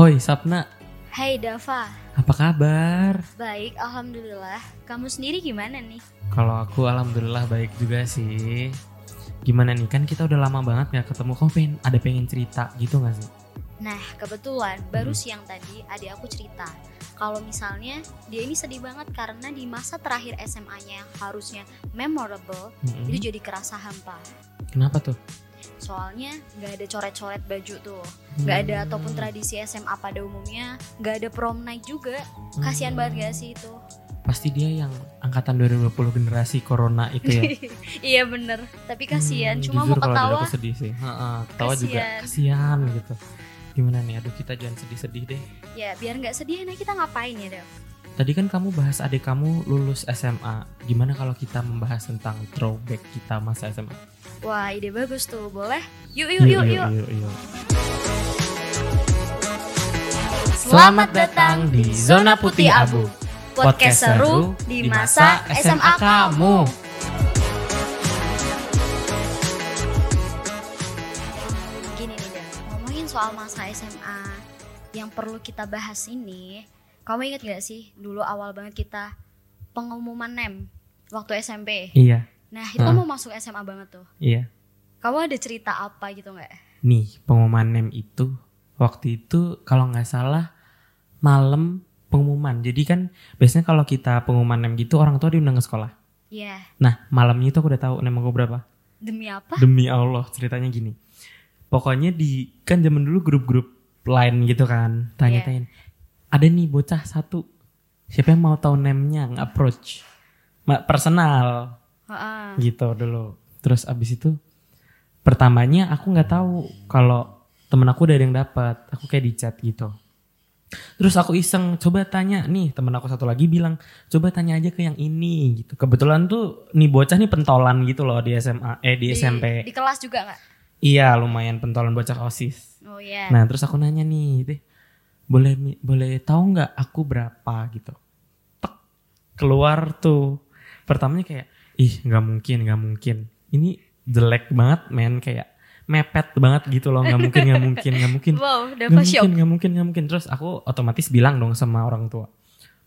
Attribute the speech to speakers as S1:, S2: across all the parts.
S1: Oi, Sapna.
S2: Hai Dava,
S1: Apa kabar?
S2: baik alhamdulillah. Kamu sendiri gimana nih?
S1: Kalau aku alhamdulillah baik juga sih. Gimana nih kan kita udah lama banget nggak ketemu. Kamu pengen ada pengen cerita gitu gak sih?
S2: Nah kebetulan baru
S1: Hmm.
S2: siang tadi adik aku cerita kalau misalnya dia ini sedih banget karena di masa terakhir SMA-nya yang harusnya memorable
S1: Mm-mm.
S2: itu jadi kerasa hampa.
S1: Kenapa tuh?
S2: Soalnya nggak ada coret-coret baju tuh, nggak ada
S1: Hmm.
S2: ataupun tradisi SMA pada umumnya, nggak ada prom night juga. Kasihan
S1: Hmm.
S2: banget gak sih itu?
S1: Pasti dia yang angkatan 2020 generasi corona itu ya.
S2: iya bener, tapi kasihan.
S1: Hmm,
S2: Cuma mau ketawa,
S1: aku sedih sih. Heeh, ketawa juga
S2: Kasian.
S1: kasihan gitu. Gimana nih? Aduh kita jangan sedih-sedih deh.
S2: ya biar nggak sedih. Nah kita ngapain ya Dav?
S1: Tadi kan kamu bahas adik kamu lulus SMA. Gimana kalau kita membahas tentang throwback kita masa SMA?
S2: Wah ide bagus tuh, boleh? Yuk yuk yuk yuk.
S1: yuk, yuk.
S2: Selamat datang di Zona Putih Abu. Podcast seru di masa SMA kamu. Gini nih Dan, ngomongin soal masa SMA yang perlu kita bahas ini. Kamu inget gak sih dulu awal banget kita pengumuman NEM waktu SMP.
S1: Iya,
S2: Nah itu mau masuk SMA banget tuh.
S1: iya.
S2: Kamu ada cerita apa gitu nggak?
S1: Nih pengumuman NEM itu waktu itu kalau nggak salah malam pengumuman. Jadi kan biasanya kalau kita pengumuman NEM gitu orang tua diundang ke sekolah.
S2: Iya.
S1: Nah malamnya itu aku udah tahu NEM aku berapa.
S2: Demi apa?
S1: Demi Allah ceritanya gini. Pokoknya di kan zaman dulu grup-grup lain gitu kan tanya-tanya. Ada nih bocah satu. Siapa yang mau tahu NEM-nya nge-approach. Ma- Personal
S2: Heeh.
S1: gitu dulu. Terus abis itu pertamanya aku nggak tahu kalau temen aku udah ada yang dapat. Aku kayak di chat gitu. Terus aku iseng coba tanya nih temen aku satu lagi bilang coba tanya aja ke yang ini gitu. Kebetulan tuh nih bocah nih pentolan gitu loh di SMA eh di, SMP.
S2: Di kelas juga nggak?
S1: Iya lumayan pentolan bocah osis.
S2: Oh iya.
S1: Nah terus aku nanya nih, deh boleh boleh tahu nggak aku berapa gitu? Tek, keluar tuh. Pertamanya kayak ih nggak mungkin nggak mungkin. Ini jelek banget men. Kayak mepet banget gitu loh. Nggak mungkin nggak mungkin nggak mungkin.
S2: Wow,
S1: nggak
S2: shock.
S1: mungkin nggak mungkin nggak mungkin. Terus aku otomatis bilang dong sama orang tua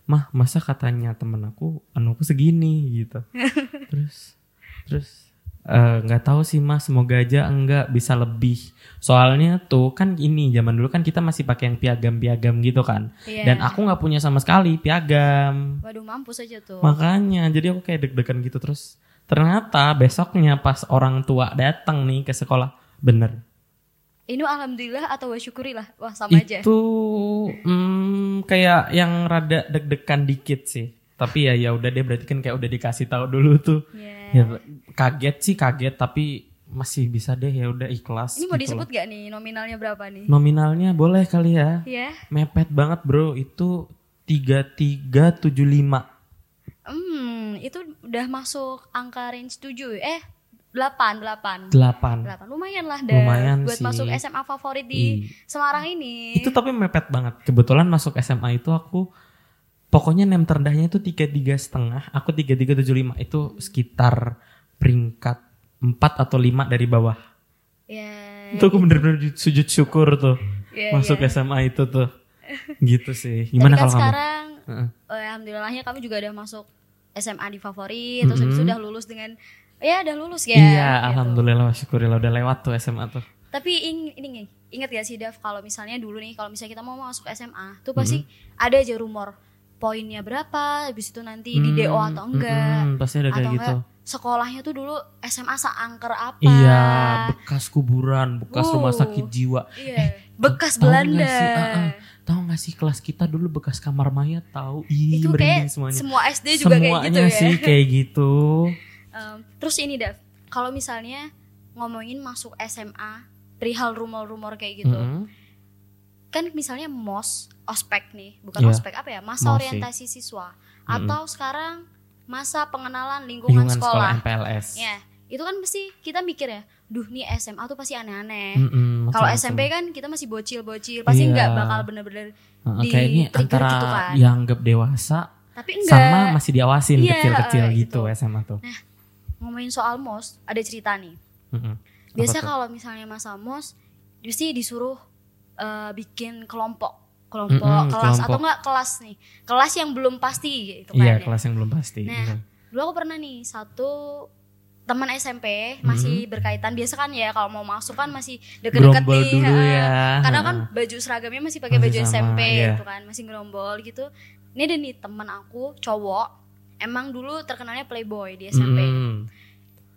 S1: mah masa katanya temen aku anu aku segini gitu. Terus terus eh, nggak tahu sih mas semoga aja enggak bisa lebih soalnya tuh kan ini zaman dulu kan kita masih pakai yang piagam-piagam gitu kan
S2: Iya.
S1: dan aku nggak punya sama sekali piagam
S2: Waduh mampus aja tuh.
S1: makanya jadi aku kayak deg-degan gitu terus ternyata besoknya pas orang tua datang nih ke sekolah bener
S2: Ini alhamdulillah atau wa syukurilah. Wah sama aja.
S1: itu hmm, kayak yang rada deg-degan dikit sih tapi ya ya udah deh berarti kan kayak udah dikasih tahu dulu tuh
S2: Iya.
S1: ya kaget sih kaget tapi masih bisa deh ya udah ikhlas
S2: Ini mau
S1: gitu
S2: disebut
S1: loh.
S2: gak nih nominalnya berapa nih?
S1: nominalnya boleh kali ya
S2: Iya.
S1: mepet banget bro itu 3375
S2: Hmm, itu udah masuk angka range 7 eh 8 8.
S1: 8
S2: 8. Lumayan lah dah
S1: Lumayan
S2: buat
S1: sih.
S2: masuk SMA favorit di
S1: Ih.
S2: Semarang ini.
S1: itu tapi mepet banget kebetulan masuk SMA itu aku pokoknya nem terendahnya itu tiga tiga setengah aku tiga tiga tujuh lima itu sekitar peringkat empat atau lima dari bawah
S2: Ya.
S1: itu aku bener-bener sujud syukur tuh
S2: Iya,
S1: masuk
S2: iya.
S1: SMA itu tuh gitu sih
S2: Tapi
S1: gimana
S2: kan
S1: kalau kamu
S2: sekarang
S1: Heeh.
S2: eh, alhamdulillahnya kami juga udah masuk SMA di favorit terus habis itu
S1: Mm-mm.
S2: udah lulus dengan ya udah lulus ya.
S1: iya
S2: gitu.
S1: alhamdulillah syukurillah udah lewat tuh SMA tuh
S2: Tapi ing, ini nih, ingat gak sih Dav kalau misalnya dulu nih kalau misalnya kita mau masuk SMA tuh pasti ada aja rumor poinnya berapa, habis itu nanti di DO
S1: Hmm,
S2: atau enggak.
S1: mm-mm, pasti ada kayak
S2: atau
S1: gitu
S2: enggak sekolahnya tuh dulu SMA seangker apa.
S1: iya bekas kuburan bekas rumah
S2: Wow.
S1: sakit jiwa
S2: Iya, bekas
S1: tahu nggak
S2: Belanda.
S1: sih, ah. tahu nggak sih kelas kita dulu bekas kamar mayat tahu ih
S2: Itu kayak
S1: semuanya
S2: semua SD juga kayak gitu
S1: semuanya
S2: ya.
S1: sih kayak gitu
S2: Em, terus ini Dav, kalau misalnya ngomongin masuk SMA, perihal rumor-rumor kayak gitu.
S1: Mm-mm.
S2: Kan misalnya MOS, ospek nih, bukan
S1: Iya.
S2: ospek apa ya? Masa
S1: MOS sih.
S2: orientasi siswa atau sekarang masa pengenalan lingkungan,
S1: lingkungan sekolah
S2: sekolah.
S1: MPLS
S2: Ya, itu kan pasti kita mikir ya, duh nih SMA tuh pasti aneh-aneh.
S1: Mm-mm,
S2: Kalau
S1: macam-macam.
S2: SMP kan kita masih bocil-bocil, pasti
S1: Iya.
S2: nggak bakal bener-bener.
S1: Heeh,
S2: di
S1: ini antara
S2: gitu kan.
S1: yang anggap dewasa
S2: Tapi enggak.
S1: sama masih diawasin
S2: Iya,
S1: kecil-kecil
S2: eh,
S1: gitu
S2: gitu.
S1: SMA tuh
S2: Ngomongin soal MOS, ada cerita nih.
S1: Apa
S2: Biasanya
S1: tuh?
S2: kalau misalnya masa MOS, pasti disuruh eh, bikin kelompok. Kelompok
S1: Mm-mm,
S2: kelas
S1: kelompok.
S2: atau enggak kelas nih kelas yang belum pasti gitu kan
S1: Iya
S2: ya.
S1: kelas yang belum pasti.
S2: Nah,
S1: Iya.
S2: dulu aku pernah nih satu teman SMP masih berkaitan biasa kan ya kalau mau masuk kan masih deket-deket nih
S1: dulu ya.
S2: karena kan baju seragamnya masih pakai baju
S1: sama,
S2: SMP
S1: iya.
S2: gitu kan masih gerombol gitu ini ada nih teman aku cowok emang dulu terkenalnya playboy di SMP
S1: Mm-mm.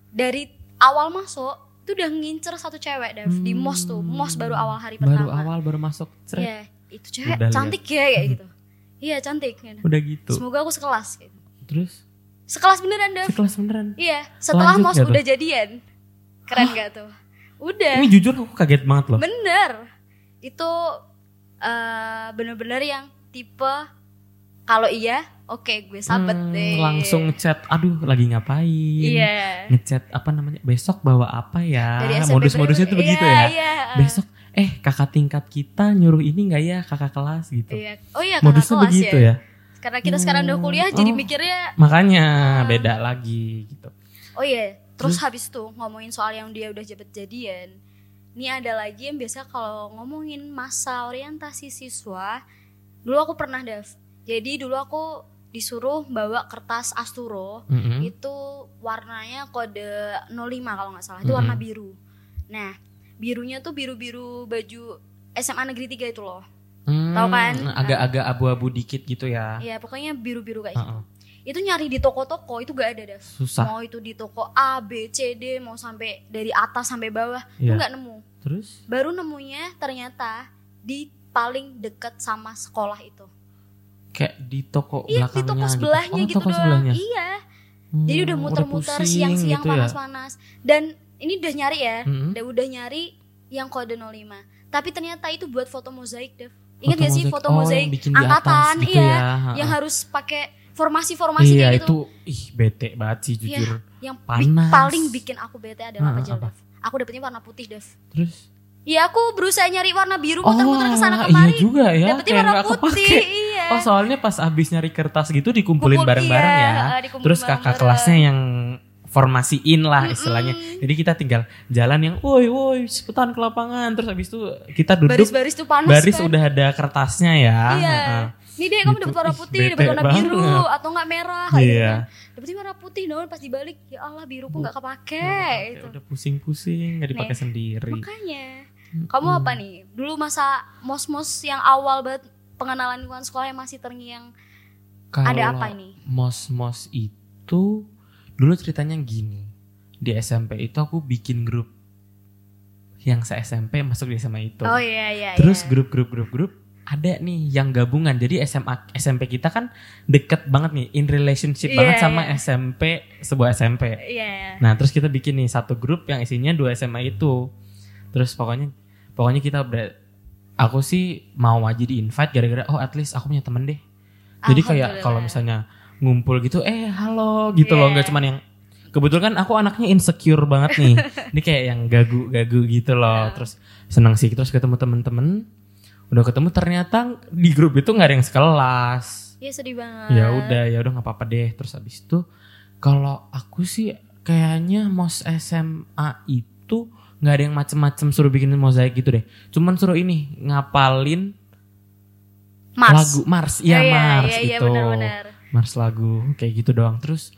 S2: dari awal masuk itu udah ngincer satu cewek Dev di mos tuh mos baru awal hari pertama
S1: Baru awal baru masuk.
S2: Iya, itu cewek
S1: Udah
S2: cantik ya kayak gitu iya cantik gitu.
S1: Udah gitu.
S2: semoga aku sekelas gitu.
S1: Terus
S2: sekelas beneran Dev
S1: sekelas beneran.
S2: Iya, setelah
S1: Lanjut
S2: mos
S1: tuh?
S2: udah jadian. Keren gak tuh? Udah,
S1: Ini jujur aku kaget banget loh.
S2: bener. Itu eh bener-bener yang tipe kalau iya, oke gue sabet
S1: Hmm,
S2: deh.
S1: Langsung chat, aduh lagi ngapain?
S2: Iya.
S1: Ngechat apa namanya? Besok bawa apa ya? Modus-modusnya tuh
S2: bener-
S1: begitu
S2: iya,
S1: ya.
S2: Iya,
S1: Besok eh kakak tingkat kita nyuruh ini nggak ya kakak kelas gitu.
S2: Iya. Oh iya, kakak
S1: Modusnya
S2: kelas
S1: begitu
S2: ya.
S1: ya.
S2: Karena kita sekarang udah kuliah, jadi
S1: Oh.
S2: mikirnya,
S1: Makanya
S2: Ah.
S1: beda lagi gitu.
S2: oh iya. Terus habis tuh ngomongin soal yang dia udah jabet jadian. Ini ada lagi yang biasa kalau ngomongin masa orientasi siswa. Dulu aku pernah Dev. Jadi dulu aku disuruh bawa kertas Asturo
S1: Mm-mm.
S2: itu warnanya kode 05 kalau nggak salah itu warna
S1: Mm-mm.
S2: biru nah birunya tuh biru-biru baju SMA negeri 3 itu loh
S1: Hmm,
S2: Tahu kan?
S1: Agak-agak abu-abu dikit gitu ya.
S2: ya pokoknya biru-biru kayak gitu
S1: Heeh.
S2: itu nyari di toko-toko itu gak ada Dev
S1: Susah.
S2: mau itu di toko A B C D mau sampai dari atas sampai bawah itu
S1: Iya.
S2: nggak nemu
S1: Terus?
S2: baru nemunya ternyata di paling dekat sama sekolah itu
S1: Kayak di toko
S2: iya
S1: belakangnya
S2: di toko
S1: gitu.
S2: sebelahnya
S1: Oh,
S2: gitu
S1: toko
S2: doang
S1: sebelahnya.
S2: iya
S1: Hmm,
S2: Jadi udah muter-muter siang-siang
S1: gitu ya.
S2: panas-panas. Dan ini udah nyari ya,
S1: Mm-mm.
S2: udah udah nyari yang kode 05. Tapi ternyata itu buat foto mozaik, Dev. Ingat gak sih foto
S1: Oh,
S2: mozaik angkatan?
S1: gitu
S2: iya,
S1: ya,
S2: yang harus pakai formasi-formasi
S1: Iya
S2: kayak gitu.
S1: itu ih bete banget sih
S2: Iya,
S1: jujur.
S2: yang bi- paling bikin aku bete adalah apa, Jel,
S1: apa?
S2: Dev? Aku dapetnya warna putih, Dev.
S1: Terus?
S2: Iya, aku berusaha nyari warna biru muter-muter ke sana
S1: iya
S2: kemari.
S1: juga ya.
S2: Dapetnya
S1: kayak
S2: warna putih, iya.
S1: Oh soalnya pas abis nyari kertas gitu dikumpulin
S2: Kumpul,
S1: bareng-bareng
S2: iya,
S1: ya.
S2: ha, dikumpulin
S1: Terus kakak
S2: bareng-bareng.
S1: kelasnya yang formasiin lah istilahnya. Jadi kita tinggal jalan yang woi woi cepetan ke lapangan. Terus abis itu kita duduk
S2: Baris-baris tuh panas
S1: baris
S2: kan.
S1: udah ada kertasnya ya.
S2: Iya.
S1: Heeh.
S2: Nih deh kamu
S1: Gitu.
S2: dapat warna
S1: Ih,
S2: putih, dapat warna biru
S1: banget.
S2: atau enggak merah kayak gitu
S1: Iya.
S2: kan. Dapetnya warna putih dong pas dibalik ya Allah biruku enggak kepake gitu.
S1: Udah pusing-pusing nggak dipakai sendiri.
S2: Makanya kamu apa nih? Dulu masa mos-mos yang awal banget pengenalan lingkungan sekolah yang masih terngiang ada
S1: Kalau
S2: apa ini?
S1: Mos-mos itu dulu ceritanya gini. Di SMP itu aku bikin grup yang se SMP masuk di SMA itu.
S2: Oh iya iya
S1: Terus
S2: iya.
S1: grup-grup grup-grup ada nih yang gabungan. Jadi SMA SMP kita kan deket banget nih in relationship
S2: Iya,
S1: banget sama
S2: iya.
S1: SMP sebuah SMP.
S2: Iya.
S1: Nah, terus kita bikin nih satu grup yang isinya dua SMA itu. Terus pokoknya pokoknya kita ber aku sih mau aja di invite gara-gara oh at least aku punya temen deh. Jadi kayak kalau misalnya ngumpul gitu eh halo gitu loh
S2: Iya.
S1: nggak cuman yang kebetulan kan aku anaknya insecure banget nih. Ini kayak yang gagu-gagu gitu loh. Terus seneng sih terus ketemu temen-temen. Udah ketemu ternyata di grup itu nggak ada yang sekelas
S2: Iya sedih banget.
S1: ya udah ya udah nggak apa-apa deh terus habis itu kalau aku sih kayaknya mos SMA itu nggak ada yang macem-macem suruh bikin mozaik gitu deh cuman suruh ini ngapalin
S2: Mars.
S1: lagu Mars iya
S2: Iya,
S1: Mars
S2: iya, iya,
S1: itu
S2: benar-benar.
S1: Mars lagu kayak gitu doang terus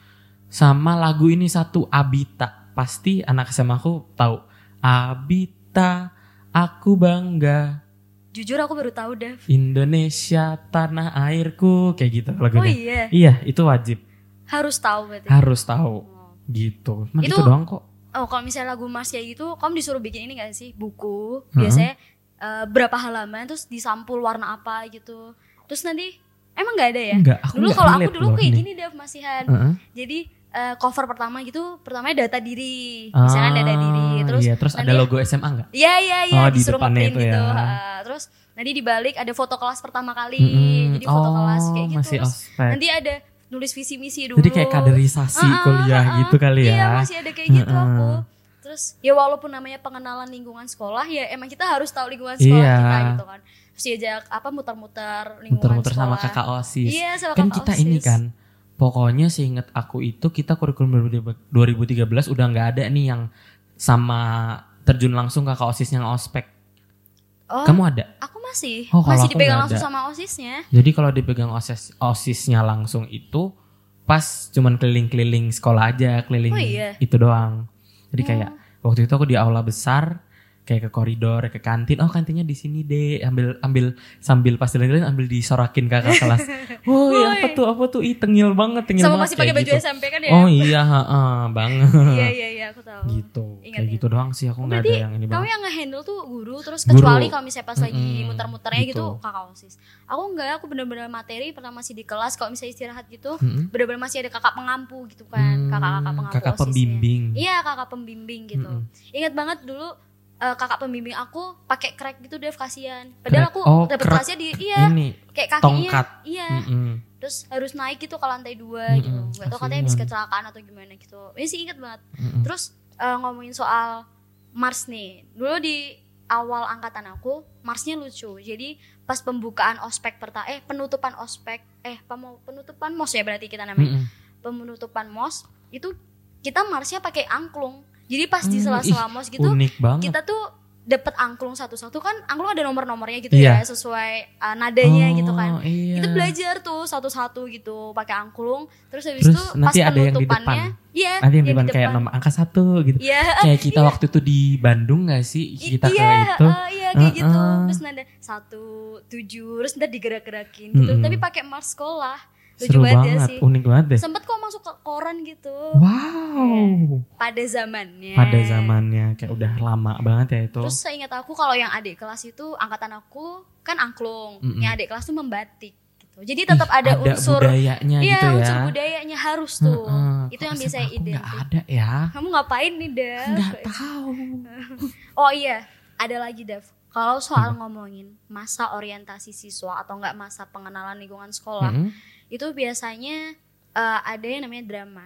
S1: sama lagu ini satu Abita pasti anak SMA aku tahu Abita aku bangga
S2: Jujur aku baru tahu Dev.
S1: Indonesia tanah airku kayak gitu
S2: Oh
S1: lagunya
S2: iya,
S1: Iya, itu wajib.
S2: harus tahu berarti.
S1: Harus tahu. Gitu. Cuma
S2: Itu-
S1: gitu doang kok.
S2: Oh, kalau misalnya lagu Mars kayak gitu, kamu disuruh bikin ini gak sih? Buku. Biasanya eh, berapa halaman terus disampul warna apa gitu. Terus nanti emang nggak ada ya?
S1: Enggak, aku
S2: dulu
S1: nggak
S2: kalau aku dulu kayak
S1: ini.
S2: gini Dev masihan.
S1: Heeh.
S2: Jadi eh, cover pertama gitu, pertamanya data diri. Misalnya data diri.
S1: Ah,
S2: Terus
S1: iya, terus ada
S2: nanti-
S1: logo SMA enggak?
S2: Iya iya iya
S1: Oh, di depannya itu
S2: gitu.
S1: ya.
S2: Ah, terus nanti dibalik ada foto kelas pertama kali.
S1: Mm-mm.
S2: Jadi foto
S1: Oh,
S2: kelas kayak gitu.
S1: masih
S2: Terus
S1: ospek.
S2: nanti ada nulis visi misi dulu.
S1: Jadi kayak kaderisasi
S2: Ah, ah,
S1: kuliah
S2: ah, ah.
S1: gitu kali ya.
S2: Iya masih ada kayak gitu
S1: Heeh.
S2: aku. Terus ya walaupun namanya pengenalan lingkungan sekolah ya emang kita harus tahu lingkungan sekolah
S1: Iya.
S2: kita gitu kan. Terus diajak apa muter-muter lingkungan
S1: Muter-muter
S2: sekolah.
S1: sama kakak OSIS.
S2: Iya sama
S1: kan
S2: kakak
S1: kita
S2: OSIS.
S1: ini kan. Pokoknya seinget aku itu kita kurikulum 2013 udah nggak ada nih yang sama terjun langsung kakak OSIS yang ospek.
S2: Oh,
S1: Kamu ada?
S2: aku masih,
S1: Oh,
S2: masih dipegang langsung
S1: ada.
S2: sama osisnya.
S1: Jadi kalau dipegang osis osisnya langsung itu pas cuman keliling-keliling sekolah aja, keliling
S2: Oh, iya.
S1: itu doang. Jadi kayak waktu itu aku di aula besar kayak ke koridor, ke kantin. Oh, kantinnya di sini deh. Ambil ambil sambil pas jalan-jalan ambil disorakin kakak kelas. Woi, apa tuh? Apa tuh? Ih, tengil banget, tengil
S2: Sama
S1: banget
S2: masih pakai baju
S1: gitu.
S2: SMP kan ya?
S1: Oh iya, heeh, banget.
S2: Iya iya iya aku tahu.
S1: gitu.
S2: Ingat,
S1: kayak
S2: ingat.
S1: gitu doang sih aku nggak ada yang ini
S2: kamu
S1: banget.
S2: yang nge-handle tuh guru terus
S1: Guru.
S2: kecuali kalau misalnya pas lagi
S1: Mm-mm,
S2: muter-muternya gitu.
S1: gitu.
S2: kakak osis. Aku enggak, aku bener-bener materi pernah masih di kelas kalau misalnya istirahat gitu,
S1: Mm-mm.
S2: bener-bener masih ada kakak pengampu gitu kan,
S1: Hmm,
S2: kakak-kakak pengampu
S1: kakak
S2: osisnya.
S1: pembimbing.
S2: Iya kakak pembimbing gitu.
S1: Mm-mm.
S2: Ingat banget dulu eh, kakak pembimbing aku pakai crack gitu Dev kasihan. Padahal aku
S1: Oh, crack.
S2: kelasnya di iya
S1: Ini
S2: kayak kakinya.
S1: tongkat.
S2: Iya.
S1: Mm-mm.
S2: Terus harus naik gitu ke lantai dua
S1: Mm-mm,
S2: gitu. Gak tau katanya habis
S1: kasihan.
S2: kecelakaan atau gimana gitu. Ini sih inget banget.
S1: Mm-mm.
S2: Terus eh, ngomongin soal Mars nih. Dulu di awal angkatan aku, Marsnya lucu. Jadi pas pembukaan ospek pertama eh penutupan ospek eh penutupan mos ya berarti kita namanya.
S1: Mm-mm.
S2: Penutupan mos itu kita Marsnya pakai angklung. Jadi pas di
S1: Hmm,
S2: sela-sela mos gitu
S1: Unik banget.
S2: kita tuh dapat angklung satu-satu kan angklung ada nomor-nomornya gitu
S1: Iya.
S2: ya sesuai uh, nadanya
S1: Oh,
S2: gitu kan.
S1: Iya.
S2: Kita belajar tuh satu-satu gitu pakai angklung. Terus habis
S1: Terus
S2: itu pas
S1: nanti ada yang di
S2: penutupannya, iya,
S1: Nanti yang
S2: yang
S1: depan
S2: di
S1: kayak
S2: depan.
S1: nomor angka satu gitu.
S2: Iya,
S1: Kayak kita waktu itu di Bandung gak sih?
S2: I-
S1: Kita
S2: iya,
S1: ke itu.
S2: uh, iya kayak gitu.
S1: Uh-uh.
S2: Terus nada satu tujuh, terus ntar digerak-gerakin gitu.
S1: Mm-mm.
S2: Tapi pakai Mars sekolah. Lucu
S1: Seru
S2: banget ya
S1: banget,
S2: sih.
S1: unik banget deh.
S2: Sempet kok masuk ke koran gitu
S1: Wow.
S2: pada zamannya.
S1: Pada zamannya kayak udah lama banget ya itu.
S2: Terus saya ingat aku kalau yang adik kelas itu angkatan aku kan angklung,
S1: Mm-mm.
S2: yang adik kelas tuh membatik gitu. Jadi tetap
S1: Ih,
S2: ada, unsur
S1: budayanya
S2: Iya,
S1: gitu ya.
S2: unsur budayanya harus tuh.
S1: Heeh.
S2: Itu
S1: Kok
S2: yang bisa
S1: nggak
S2: identik.
S1: ada ya.
S2: Kamu ngapain nih, Dev?
S1: Nggak tahu.
S2: Oh iya, ada lagi, Dev. Kalau soal ngomongin masa orientasi siswa atau enggak masa pengenalan lingkungan sekolah,
S1: Mm-mm.
S2: Itu biasanya eh, ada yang namanya drama.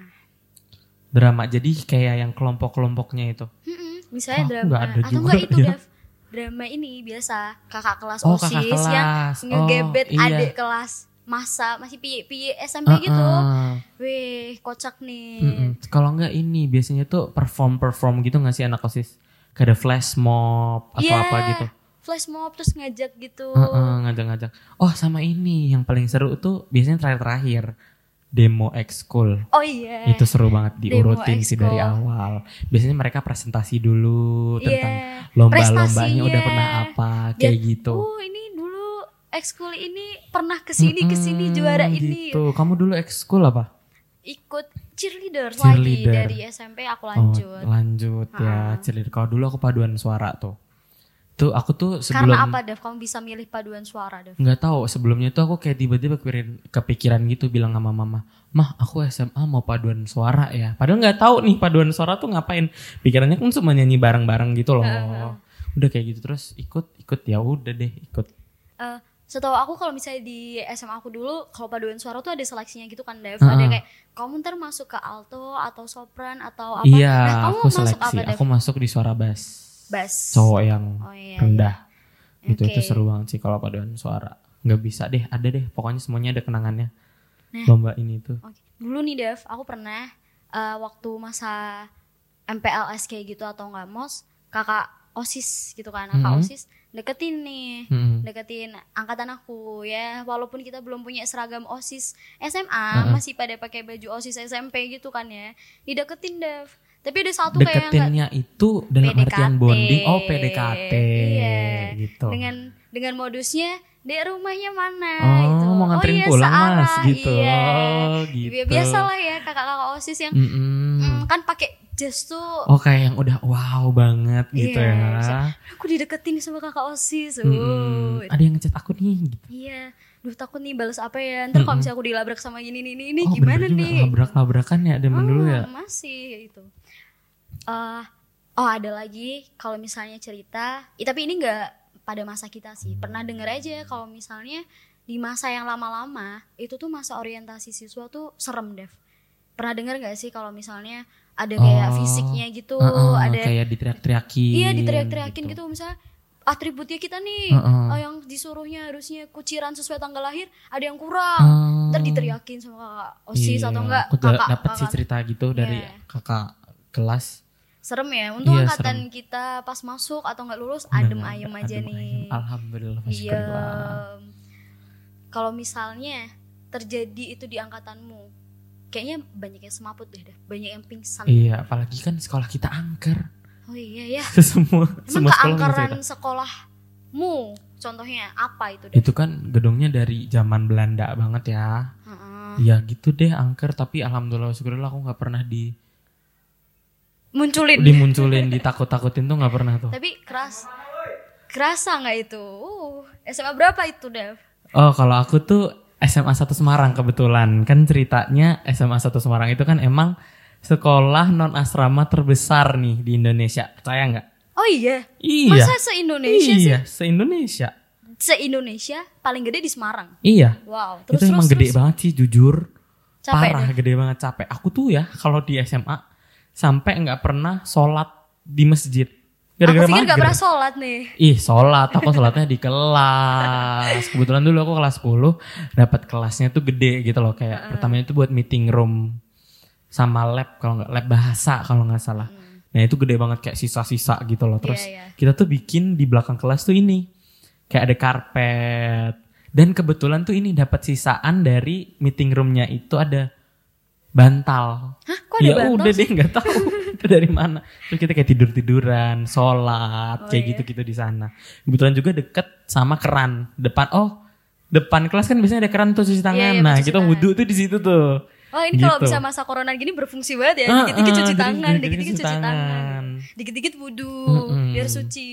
S1: Drama jadi kayak yang kelompok-kelompoknya itu.
S2: Mm-mm, misalnya
S1: Oh,
S2: drama
S1: ada
S2: atau enggak itu,
S1: ya.
S2: Dev. Drama ini biasa kakak kelas
S1: Oh,
S2: OSIS
S1: kakak kelas.
S2: yang ngegebet
S1: Oh, iya.
S2: adik kelas masa masih piye piye SMP gitu.
S1: Heeh.
S2: Wih, kocak nih.
S1: Mm-mm. Kalau enggak ini biasanya tuh perform perform gitu nggak sih anak osis? Kayak ada flash mob atau
S2: Iya,
S1: apa gitu.
S2: Flash mob terus ngajak gitu.
S1: Heeh, ngajak-ngajak. Oh sama ini yang paling seru tuh biasanya terakhir-terakhir demo ekskul.
S2: Oh iya.
S1: Itu seru banget diurutin sih dari awal. Biasanya mereka presentasi dulu tentang
S2: Iya.
S1: lomba-lombanya udah pernah apa kayak gitu.
S2: Oh ini dulu ekskul ini pernah ke sini ke sini
S1: Mm-mm,
S2: juara ini.
S1: Gitu. Kamu dulu ekskul apa?
S2: Ikut cheerleader,
S1: Cheerleader.
S2: lagi dari SMP aku lanjut.
S1: Oh, lanjut ya.
S2: Ah.
S1: Cheerleader. Kalau dulu aku paduan suara tuh. Tuh aku tuh sebelum
S2: Karena apa Dev? Kamu bisa milih paduan suara Dev?
S1: nggak tahu sebelumnya tuh aku kayak tiba-tiba kepikiran, kepikiran gitu bilang sama mama mah aku SMA mau paduan suara ya padahal nggak tahu nih paduan suara tuh ngapain pikirannya kan cuma nyanyi bareng-bareng gitu loh udah kayak gitu terus ikut ikut ya udah deh ikut
S2: Eh, setahu aku kalau misalnya di SMA aku dulu kalau paduan suara tuh ada seleksinya gitu kan Dev.
S1: Heeh.
S2: Ada kayak kamu ntar masuk ke alto atau sopran atau apa.
S1: iya
S2: nah, kamu
S1: aku
S2: masuk
S1: seleksi
S2: apa Dev?
S1: aku masuk di suara bass
S2: Bass.
S1: cowok yang
S2: Oh iya.
S1: rendah itu itu
S2: Oke.
S1: seru banget sih kalau paduan suara nggak bisa deh ada deh pokoknya semuanya ada kenangannya
S2: Nah.
S1: lomba ini tuh
S2: Oke. Dulu nih Dev, aku pernah eh, waktu masa MPLS kayak gitu atau nggak mos, kakak osis gitu kan, kakak
S1: Mhm.
S2: osis deketin nih,
S1: Mm-mm.
S2: deketin angkatan aku ya. Walaupun kita belum punya seragam osis SMA,
S1: Heeh.
S2: masih pada pakai baju osis SMP gitu kan ya, dideketin Dev. Tapi ada satu kayak
S1: deketinnya itu dalam artian
S2: PDKT.
S1: bonding oh PDKT
S2: Iya.
S1: gitu
S2: dengan dengan modusnya dek rumahnya mana
S1: Oh,
S2: gitu.
S1: mau nganterin
S2: iya,
S1: pulang,
S2: searah,
S1: Mas, gitu.
S2: Iya.
S1: Oh, gitu.
S2: Biasalah ya kakak-kakak OSIS yang
S1: Mm-mm.
S2: mm, kan pakai jas tuh
S1: oh kayak yang udah wow banget gitu
S2: Iya,
S1: ya
S2: bisa. aku dideketin sama kakak OSIS.
S1: Mm-mm.
S2: Uh.
S1: ada yang ngechat aku nih gitu.
S2: Iya. Duh takut nih balas apa ya. Ntar kalau
S1: Mm-mm.
S2: misalnya aku dilabrak sama nih ini, ini
S1: oh
S2: gimana
S1: bener juga,
S2: nih?
S1: labrak-labrakan ya zaman dulu ya
S2: Masih itu. Eh, oh ada lagi kalau misalnya cerita, eh, tapi ini enggak pada masa kita sih. Pernah denger aja kalau misalnya di masa yang lama-lama itu tuh masa orientasi siswa tuh serem Dev. Pernah denger gak sih kalau misalnya ada kayak
S1: Oh,
S2: fisiknya gitu,
S1: Heeh,
S2: ada
S1: kayak diteriak-teriakin
S2: iya diteriak-teriakin gitu. misalnya atributnya kita nih
S1: Heeh.
S2: oh, yang disuruhnya harusnya kuciran sesuai tanggal lahir ada yang kurang
S1: Oh,
S2: ntar diteriakin sama kakak osis
S1: iya.
S2: atau enggak
S1: aku
S2: kakak
S1: dapet sih cerita gitu dari
S2: Iya.
S1: kakak kelas
S2: serem ya. Untung
S1: Iya,
S2: angkatan kita pas masuk atau nggak lulus
S1: Bener,
S2: adem ayem aja
S1: adem
S2: nih.
S1: ayem. Alhamdulillah
S2: Iya. Kalau misalnya terjadi itu di angkatanmu, kayaknya banyak yang semaput deh, dah. banyak yang pingsan.
S1: Iya, apalagi kan sekolah kita angker.
S2: Oh iya ya.
S1: semua
S2: Emang
S1: semua sekolah
S2: keangkeran
S1: bisa
S2: sekolahmu, contohnya apa itu deh?
S1: Itu kan gedungnya dari zaman Belanda banget ya. Iya gitu deh angker tapi alhamdulillah syukurlah aku nggak pernah di
S2: Munculin.
S1: dimunculin ditakut-takutin tuh nggak pernah tuh.
S2: Tapi keras, kerasa nggak itu? Uh, SMA berapa itu Dev?
S1: Oh kalau aku tuh SMA 1 Semarang kebetulan kan ceritanya SMA 1 Semarang itu kan emang sekolah non asrama terbesar nih di Indonesia percaya nggak?
S2: Oh iya,
S1: Iya.
S2: masa se Indonesia sih?
S1: iya se Indonesia.
S2: Se Indonesia paling gede di Semarang.
S1: Iya.
S2: Wow.
S1: itu
S2: Terus
S1: emang
S2: terus,
S1: gede
S2: terus.
S1: banget sih jujur.
S2: Capek
S1: Parah
S2: deh.
S1: gede banget capek. Aku tuh ya kalau di SMA sampai nggak pernah sholat di masjid.
S2: Aku
S1: Gara-gara
S2: pikir gak pernah sholat nih.
S1: Ih sholat, aku sholatnya di kelas. Kebetulan dulu aku kelas 10 dapat kelasnya tuh gede gitu loh kayak pertamanya itu buat meeting room sama lab kalau nggak lab bahasa kalau nggak salah. Nah itu gede banget kayak sisa-sisa gitu loh. Terus
S2: Iya, iya.
S1: kita tuh bikin di belakang kelas tuh ini kayak ada karpet dan kebetulan tuh ini dapat sisaan dari meeting roomnya itu ada bantal.
S2: Hah? Kok ada
S1: ya
S2: bantal
S1: udah deh nggak tahu itu dari mana. Terus kita kayak tidur tiduran, sholat,
S2: Oh,
S1: kayak
S2: iya.
S1: gitu gitu di sana. Kebetulan juga deket sama keran depan. Oh depan kelas kan biasanya ada keran tuh cuci tangan.
S2: Iya, iya,
S1: nah kita
S2: tangan.
S1: wudhu tuh di situ tuh.
S2: Oh ini kalau
S1: Gitu.
S2: bisa masa corona gini berfungsi banget ya.
S1: Ah,
S2: Dikit-dikit
S1: ah,
S2: cuci tangan, dikit-dikit cuci
S1: tangan.
S2: Dikit-dikit wudhu,
S1: Mm-mm.
S2: biar suci.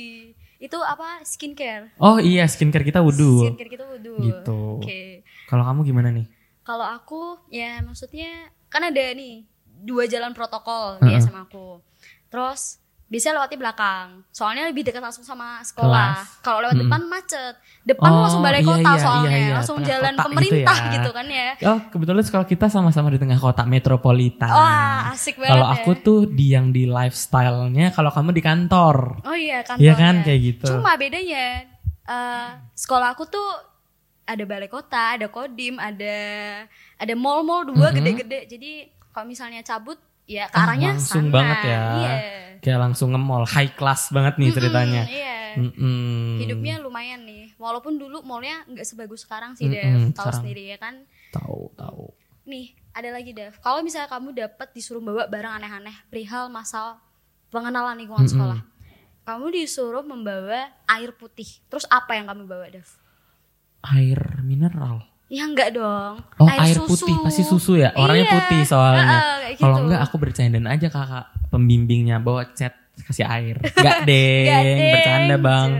S2: Itu apa? Skincare.
S1: Oh iya skincare kita wudhu.
S2: Skincare kita wudhu.
S1: Gitu.
S2: Oke.
S1: Kalau kamu gimana nih?
S2: Kalau aku ya maksudnya kan ada nih dua jalan protokol di
S1: Heeh.
S2: SMA aku. Terus biasanya lewat di belakang. Soalnya lebih dekat langsung sama sekolah. Kalau lewat
S1: Mm-mm.
S2: depan macet. Depan
S1: Oh,
S2: langsung balai
S1: iya,
S2: kota
S1: iya,
S2: soalnya.
S1: iya, iya.
S2: Langsung
S1: Tengah
S2: jalan
S1: kota gitu
S2: pemerintah
S1: ya.
S2: gitu, kan ya.
S1: Oh kebetulan sekolah kita sama-sama di tengah kota metropolitan.
S2: Wah, asik banget
S1: Kalau
S2: ya.
S1: aku tuh di yang di lifestyle-nya, kalau kamu di kantor.
S2: Oh iya kantornya.
S1: Iya kan kayak gitu.
S2: Cuma bedanya eh, sekolah aku tuh ada balai kota, ada kodim, ada ada mall-mall dua
S1: Mhm.
S2: gede-gede. Jadi kalau misalnya cabut ya ke
S1: Ah,
S2: arahnya
S1: langsung
S2: sana.
S1: banget ya.
S2: Iya.
S1: Kayak langsung nge-mall, high class banget nih ceritanya.
S2: Mm, iya.
S1: Mm-mm.
S2: Hidupnya lumayan nih. Walaupun dulu mallnya nggak sebagus sekarang sih,
S1: Mm-mm,
S2: Dev. Tahu sendiri ya kan.
S1: Tahu, tahu.
S2: Nih, ada lagi Dev. Kalau misalnya kamu dapat disuruh bawa barang aneh-aneh perihal masa pengenalan lingkungan
S1: Mm-mm.
S2: sekolah. Kamu disuruh membawa air putih. Terus apa yang kamu bawa, Dev?
S1: Air mineral.
S2: Ya enggak dong.
S1: Oh, air, putih pasti susu ya. Orangnya
S2: Iya.
S1: putih soalnya.
S2: Heeh, kayak
S1: Kalau
S2: gitu.
S1: enggak aku bercandain aja kakak pembimbingnya bawa cat kasih air. Enggak
S2: deng.
S1: bercanda bang.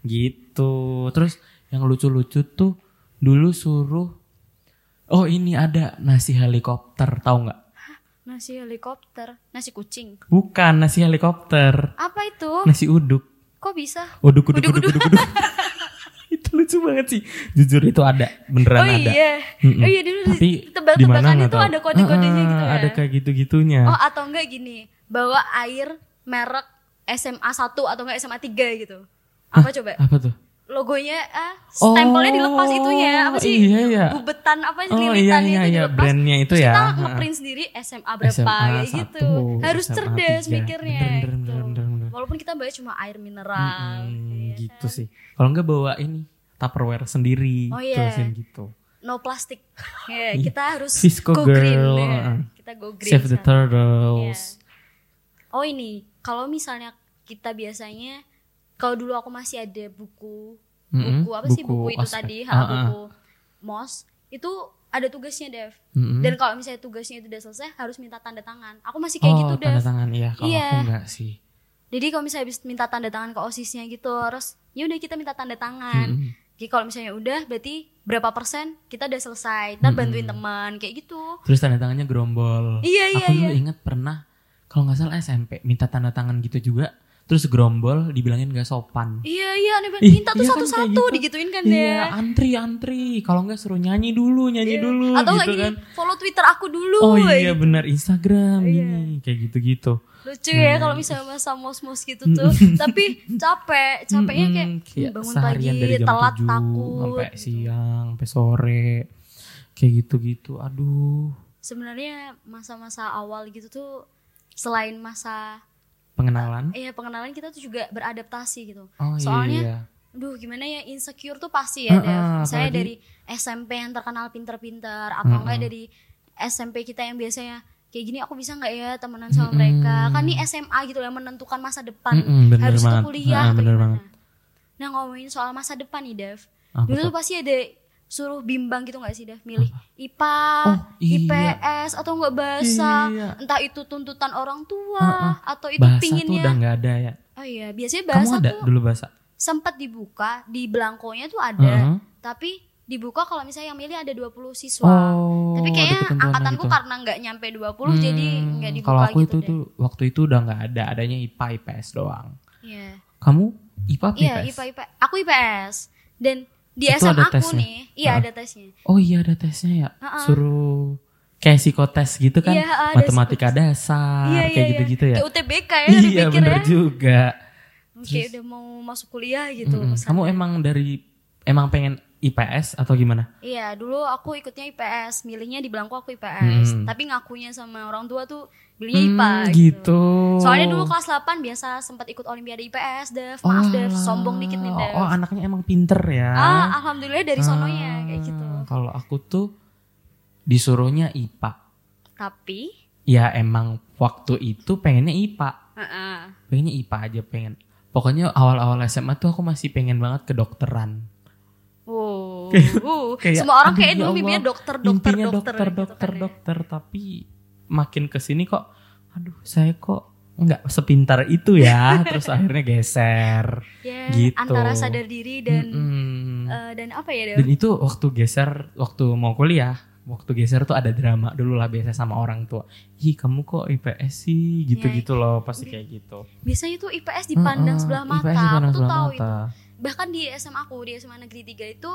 S1: Gitu. Terus yang lucu-lucu tuh dulu suruh Oh ini ada nasi helikopter, tahu nggak?
S2: Nasi helikopter, nasi kucing.
S1: Bukan nasi helikopter,
S2: Apa itu?
S1: nasi uduk.
S2: Kok bisa?
S1: Uduk uduk
S2: Uduk,
S1: uduk uduk uduk. itu lucu banget sih. Jujur itu ada, beneran
S2: oh
S1: ada.
S2: iya.
S1: Mm-mm.
S2: Oh iya dulu
S1: Tapi
S2: di tebak-tebakan itu
S1: tahu.
S2: ada kode-kodenya
S1: Heeh,
S2: gitu ya.
S1: Ada kayak gitu-gitunya.
S2: Oh atau enggak gini, bawa air merek SMA 1 atau enggak SMA 3 gitu. Apa coba?
S1: Apa tuh?
S2: Logonya ah, stempelnya dilepas itunya apa sih?
S1: Iya iya.
S2: Bubetan apa sih
S1: Oh iya
S2: lilitannya
S1: iya
S2: itu
S1: iya,
S2: dilepas.
S1: brandnya itu
S2: Terus
S1: ya.
S2: Kita ngeprint sendiri SMA berapa
S1: SMA
S2: kayak gitu. Harus
S1: SMA
S2: cerdas
S1: tiga.
S2: mikirnya
S1: Bener, bener,
S2: gitu.
S1: bener, bener, bener.
S2: Walaupun kita bawa cuma air mineral.
S1: Hmm,
S2: iya
S1: gitu
S2: kan?
S1: sih. Kalau enggak bawa ini Tupperware sendiri,
S2: Oh, iya.
S1: tulisin gitu.
S2: No plastik. Ya, kita harus
S1: Cisco
S2: go
S1: girl,
S2: green. ya.
S1: heeh.
S2: Kita go green.
S1: Save the turtles.
S2: Oh ini, kalau misalnya kita biasanya, kalau dulu aku masih ada buku, buku apa sih
S1: buku
S2: buku itu
S1: ospek.
S2: tadi,
S1: Ah,
S2: ha,
S1: ah.
S2: buku mos, itu ada tugasnya Dev.
S1: Mm-mm.
S2: Dan kalau misalnya tugasnya itu udah selesai, harus minta tanda tangan. Aku masih kayak
S1: oh,
S2: gitu
S1: tanda
S2: Dev.
S1: tangan iya. Kalau
S2: Iya.
S1: aku enggak sih.
S2: Jadi kalau misalnya habis minta tanda tangan ke osisnya gitu, terus ya udah kita minta tanda tangan.
S1: Mm-mm.
S2: Jadi kalau misalnya udah, berarti berapa persen kita udah selesai. Ntar
S1: Mm-mm.
S2: bantuin teman kayak gitu.
S1: Terus tanda tangannya gerombol.
S2: Iya, iya,
S1: Aku dulu
S2: iya.
S1: inget pernah kalau nggak salah SMP minta tanda tangan gitu juga. Terus gerombol dibilangin gak sopan.
S2: Iya iya, aneh banget. Minta tuh
S1: iya kan
S2: satu-satu
S1: kayak gitu.
S2: digituin kan
S1: Iya,
S2: ya.
S1: antri antri. Kalau nggak suruh nyanyi dulu, nyanyi dulu
S2: Atau
S1: gitu
S2: gini,
S1: kan.
S2: follow Twitter aku dulu.
S1: Oh iya
S2: gitu.
S1: benar Instagram
S2: Iya.
S1: ini kayak gitu-gitu.
S2: Lucu ya kalau misalnya masa mos-mos gitu tuh. Tapi capek, capeknya kayak
S1: kayak
S2: bangun pagi,
S1: seharian dari jam
S2: telat
S1: 7
S2: takut.
S1: sampai siang, sampai sore. Kayak gitu-gitu. Aduh.
S2: Sebenarnya masa-masa awal gitu tuh selain masa
S1: pengenalan.
S2: Iya pengenalan kita tuh juga beradaptasi gitu.
S1: Oh
S2: Soalnya
S1: iya.
S2: Duh gimana ya insecure tuh pasti ya
S1: Heeh,
S2: Dev. Saya
S1: apalagi-
S2: dari SMP yang terkenal pinter-pinter atau enggak
S1: Mm-mm.
S2: dari SMP kita yang biasanya kayak gini aku bisa nggak ya temenan sama mereka. Kan ini SMA gitu yang menentukan masa depan.
S1: Bener
S2: Habis itu
S1: banget.
S2: kuliah
S1: bener
S2: gimana.
S1: banget.
S2: Nah ngomongin soal masa depan nih Dev.
S1: Apa
S2: Dulu
S1: tuh
S2: pasti ada suruh bimbang gitu gak sih Dev? Milih IPA,
S1: Oh, iya.
S2: IPS atau enggak bahasa.
S1: Iya.
S2: Entah itu tuntutan orang tua
S1: Heeh.
S2: atau itu
S1: Bahasa tuh
S2: pinginnya.
S1: udah nggak ada ya.
S2: Oh iya, biasanya
S1: Kamu
S2: bahasa
S1: ada
S2: tuh
S1: dulu bahasa?
S2: sempat dibuka di belangkonya tuh ada,
S1: Heeh.
S2: tapi dibuka kalau misalnya yang milih ada 20 siswa.
S1: Oh,
S2: tapi kayaknya angkatanku
S1: gitu.
S2: karena nggak nyampe 20 jadi
S1: Hmm,
S2: nggak dibuka
S1: Kalau aku
S2: gitu
S1: itu
S2: deh.
S1: tuh waktu itu udah nggak ada, adanya IPA IPS doang.
S2: Iya.
S1: Kamu IPA apa
S2: Iya,
S1: IPS?
S2: IPA IPA. Aku IPS. Dan di
S1: Itu
S2: SMA
S1: ada
S2: aku
S1: tesnya?
S2: nih, iya
S1: Heeh.
S2: ada tesnya.
S1: Oh iya ada tesnya ya.
S2: Heeh.
S1: Suruh kayak psikotes gitu kan.
S2: Iya, ada
S1: Matematika dasar
S2: Iya, iya,
S1: kayak
S2: iya.
S1: gitu-gitu ya.
S2: Kayak UTBK ya
S1: iya bener
S2: ya.
S1: juga.
S2: Kayak udah mau masuk kuliah gitu.
S1: Mm-mm.
S2: kesannya.
S1: Kamu emang dari emang pengen IPS atau gimana?
S2: Iya, dulu aku ikutnya IPS, milihnya di belangko aku IPS.
S1: Hmm.
S2: Tapi ngakunya sama orang tua tuh milihnya
S1: Hmm,
S2: IPA
S1: gitu.
S2: Soalnya dulu kelas 8 biasa sempat ikut olimpiade IPS, Dev. Maaf, Dev,
S1: Walah.
S2: sombong dikit nih, Dev.
S1: Oh, anaknya emang pinter ya.
S2: Ah, alhamdulillah dari sononya
S1: Ah,
S2: kayak gitu.
S1: Kalau aku tuh disuruhnya IPA.
S2: Tapi,
S1: Ya emang waktu itu pengennya IPA.
S2: heeh.
S1: Pengennya IPA aja pengen. Pokoknya awal-awal SMA tuh aku masih pengen banget kedokteran.
S2: Wow.
S1: Kayak-
S2: Uh,
S1: kayak,
S2: semua orang kayak
S1: ya
S2: dulu
S1: Allah,
S2: mimpinya dokter, dokter, dokter,
S1: dokter,
S2: gitu
S1: dokter,
S2: kan ya.
S1: dokter, tapi makin ke sini kok, aduh saya kok nggak sepintar itu ya, terus akhirnya geser.
S2: Ya,
S1: Gitu.
S2: antara sadar diri dan
S1: Mm-mm.
S2: eh, dan apa ya,
S1: Dan itu waktu geser, waktu mau kuliah, waktu geser tuh ada drama dulu lah biasa sama orang tua. Ih kamu kok IPS sih, gitu-gitu loh pasti kayak gitu.
S2: Biasanya tuh IPS dipandang
S1: Heeh,
S2: sebelah mata.
S1: IPS dipandang
S2: aku tuh tahu
S1: mata.
S2: itu. Bahkan di SMA aku, di SMA Negeri 3 itu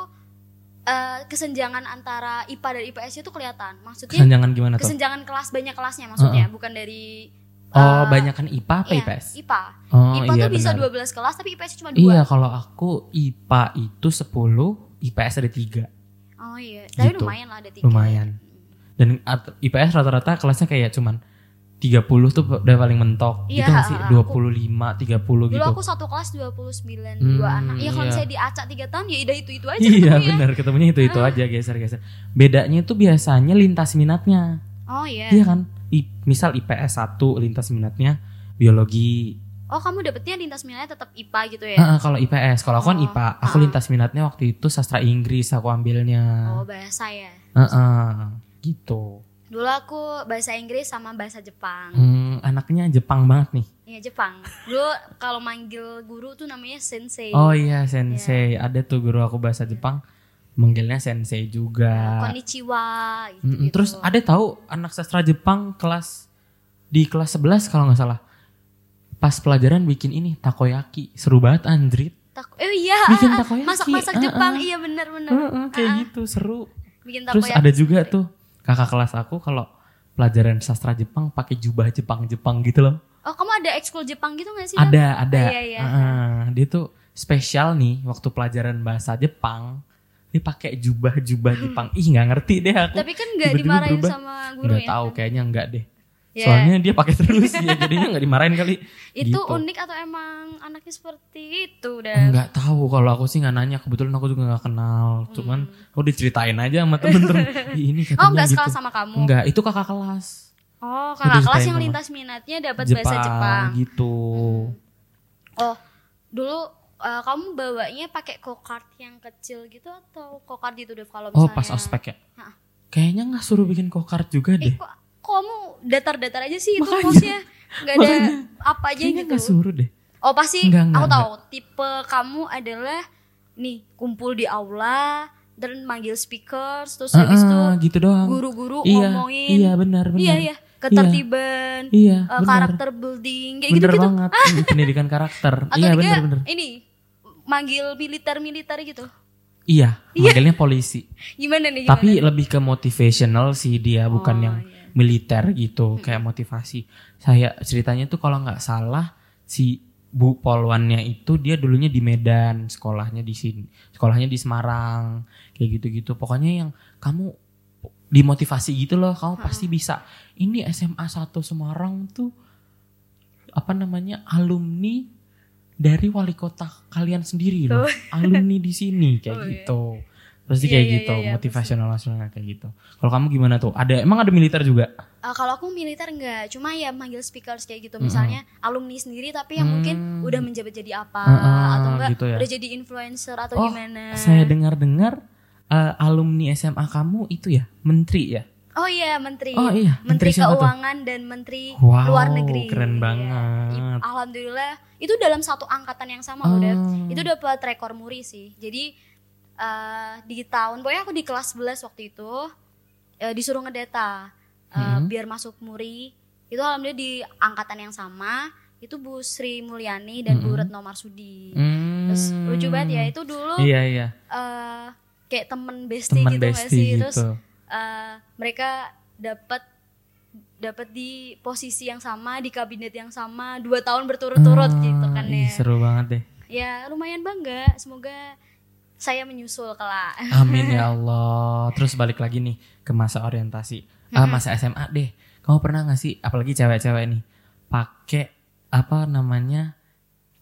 S2: eh, kesenjangan antara IPA dan IPS itu kelihatan. Maksudnya
S1: Kesenjangan gimana tuh?
S2: kesenjangan kelas banyak kelasnya maksudnya bukan dari
S1: Oh
S2: eh,
S1: banyak kan IPA apa
S2: iya,
S1: IPS?
S2: IPA
S1: Oh
S2: IPA
S1: iya
S2: tuh bisa
S1: benar.
S2: 12 kelas tapi IPS cuma 2
S1: Iya kalau aku IPA itu 10, IPS ada 3.
S2: oh iya tapi
S1: Gitu.
S2: lumayan lah ada tiga
S1: Lumayan. Dan IPS rata-rata kelasnya kayak cuman 30 tuh udah paling mentok.
S2: Iya,
S1: gitu sih?
S2: aku-
S1: 25, 30
S2: dulu
S1: gitu.
S2: aku satu kelas 29
S1: Hmm,
S2: dua anak ya kalau
S1: iya.
S2: saya diacak 3 tahun ya udah itu itu aja
S1: Iya benar ketemunya itu itu aja geser-geser. Bedanya itu biasanya lintas minatnya.
S2: oh iya
S1: Iya kan? I- misal IPS 1 lintas minatnya biologi.
S2: oh kamu dapetnya lintas minatnya tetap IPA gitu ya
S1: ah, kalau IPS, kalau aku kan
S2: Oh,
S1: IPA, aku
S2: ah.
S1: lintas minatnya waktu itu sastra Inggris aku ambilnya.
S2: oh bahasa ya
S1: Ah, ah, gitu.
S2: Dulu aku bahasa Inggris sama bahasa Jepang.
S1: Hmm, anaknya Jepang banget nih.
S2: Iya Jepang. Dulu kalau manggil guru tuh namanya sensei.
S1: Oh iya sensei, ada tuh guru aku bahasa Jepang manggilnya sensei juga.
S2: konnichiwa gitu,
S1: Mm-mm, Terus ada tahu anak sastra Jepang kelas di kelas 11 kalau nggak salah. Pas pelajaran bikin ini takoyaki, seru banget Andrit.
S2: Tak eh iya,
S1: Bikin
S2: ah, ah,
S1: takoyaki,
S2: masak-masak
S1: ah,
S2: Jepang, iya benar-benar.
S1: Kayak gitu seru.
S2: Bikin
S1: Terus ada juga tuh kakak kelas aku kalau pelajaran sastra Jepang pakai jubah Jepang-Jepang gitu loh.
S2: Oh, kamu ada ekskul Jepang gitu gak sih?
S1: Ada, ada.
S2: iya, iya.
S1: Heeh, dia tuh spesial nih waktu pelajaran bahasa Jepang. Dia pakai jubah-jubah Jepang. Ih, nggak ngerti deh aku.
S2: Tapi kan gak
S1: Tiba-tiba
S2: dimarahin
S1: berubah.
S2: sama guru
S1: Nggak
S2: ya?
S1: tahu, kayaknya enggak deh.
S2: Ya.
S1: Soalnya dia pakai terus ya, jadinya nggak dimarahin kali.
S2: Itu
S1: gitu.
S2: unik atau emang anaknya seperti itu udah?
S1: Enggak tahu kalau aku sih nggak nanya. Kebetulan aku juga nggak kenal. Cuman
S2: Hmm.
S1: aku diceritain aja sama temen-temen. Ini katanya
S2: Oh, enggak
S1: gitu.
S2: sekelas sama kamu?
S1: Enggak, itu kakak kelas.
S2: Oh, kakak kelas yang
S1: sama-
S2: lintas minatnya dapat bahasa Jepang.
S1: gitu.
S2: Oh, dulu eh, kamu bawanya pakai kokart yang kecil gitu atau kokart gitu deh kalau
S1: Oh,
S2: misalnya?
S1: pas ospek ya. Kayaknya nggak suruh bikin kokart juga
S2: Eh,
S1: deh.
S2: kok, kok kamu datar-datar aja sih itu posnya? Gak ada
S1: Makanya.
S2: apa aja gitu.
S1: nggak suruh deh.
S2: Oh pasti
S1: Enggak, enggak,
S2: aku tahu tipe kamu adalah nih kumpul di aula dan manggil speakers terus habis itu
S1: Ah, gitu doang.
S2: guru-guru
S1: iya,
S2: ngomongin
S1: Iya, benar, benar.
S2: iya iya ketertiban
S1: Iya,
S2: eh,
S1: benar.
S2: karakter building kayak
S1: bener
S2: gitu-gitu
S1: banget. Pendidikan karakter.
S2: atau
S1: iya, benar, benar.
S2: ini manggil militer-militer gitu
S1: Iya, manggilnya polisi.
S2: gimana nih gimana?
S1: Tapi lebih ke motivational sih dia, bukan
S2: Oh,
S1: yang
S2: iya.
S1: Militer gitu, kayak motivasi. Saya ceritanya tuh kalau nggak salah si Bu Polwannya itu dia dulunya di Medan, sekolahnya di sini, sekolahnya di Semarang, kayak gitu-gitu. Pokoknya yang kamu dimotivasi gitu loh, kamu pasti bisa. Ini SMA 1 Semarang tuh apa namanya alumni dari wali kota kalian sendiri loh. Alumni di sini kayak
S2: Oh, iya.
S1: gitu. Pasti
S2: Iya,
S1: kayak
S2: iya,
S1: gitu,
S2: iya, iya,
S1: motivasional nasional kayak gitu. Kalau kamu gimana tuh? Ada emang ada militer juga?
S2: Eh, kalau aku militer enggak, cuma ya manggil speakers kayak gitu. Misalnya alumni sendiri tapi yang mungkin
S1: Hmm.
S2: udah menjabat jadi apa
S1: Heeh,
S2: atau enggak
S1: gitu ya.
S2: udah jadi influencer atau
S1: Oh,
S2: gimana.
S1: Saya dengar-dengar eh, alumni SMA kamu itu ya menteri ya?
S2: Oh iya, menteri.
S1: Oh iya, menteri
S2: menteri,
S1: siapa tuh?
S2: keuangan dan menteri
S1: Wow,
S2: luar negeri.
S1: keren
S2: Iya.
S1: banget.
S2: I- Alhamdulillah itu dalam satu angkatan yang sama
S1: Oh.
S2: udah. Itu dapat rekor muri sih. Jadi eh, di tahun pokoknya aku di kelas 11 waktu itu eh, disuruh ngedata eh,
S1: Mhm.
S2: biar masuk muri. Itu alhamdulillah di angkatan yang sama itu Bu Sri Mulyani dan Bu
S1: Mhm.
S2: Retno Marsudi.
S1: Hmm.
S2: Terus lucu banget ya itu dulu
S1: Iya iya.
S2: eh, kayak temen bestie
S1: Teman
S2: gitu
S1: bestie
S2: sih?
S1: gitu.
S2: Terus eh, mereka dapat dapat di posisi yang sama di kabinet yang sama dua tahun berturut-turut
S1: Ah,
S2: gitu kan ya
S1: seru banget deh.
S2: ya lumayan bangga semoga saya menyusul kelak
S1: Amin ya Allah. Terus balik lagi nih ke masa orientasi. Ah, masa SMA deh. Kamu pernah gak sih, apalagi cewek-cewek nih, pakai apa namanya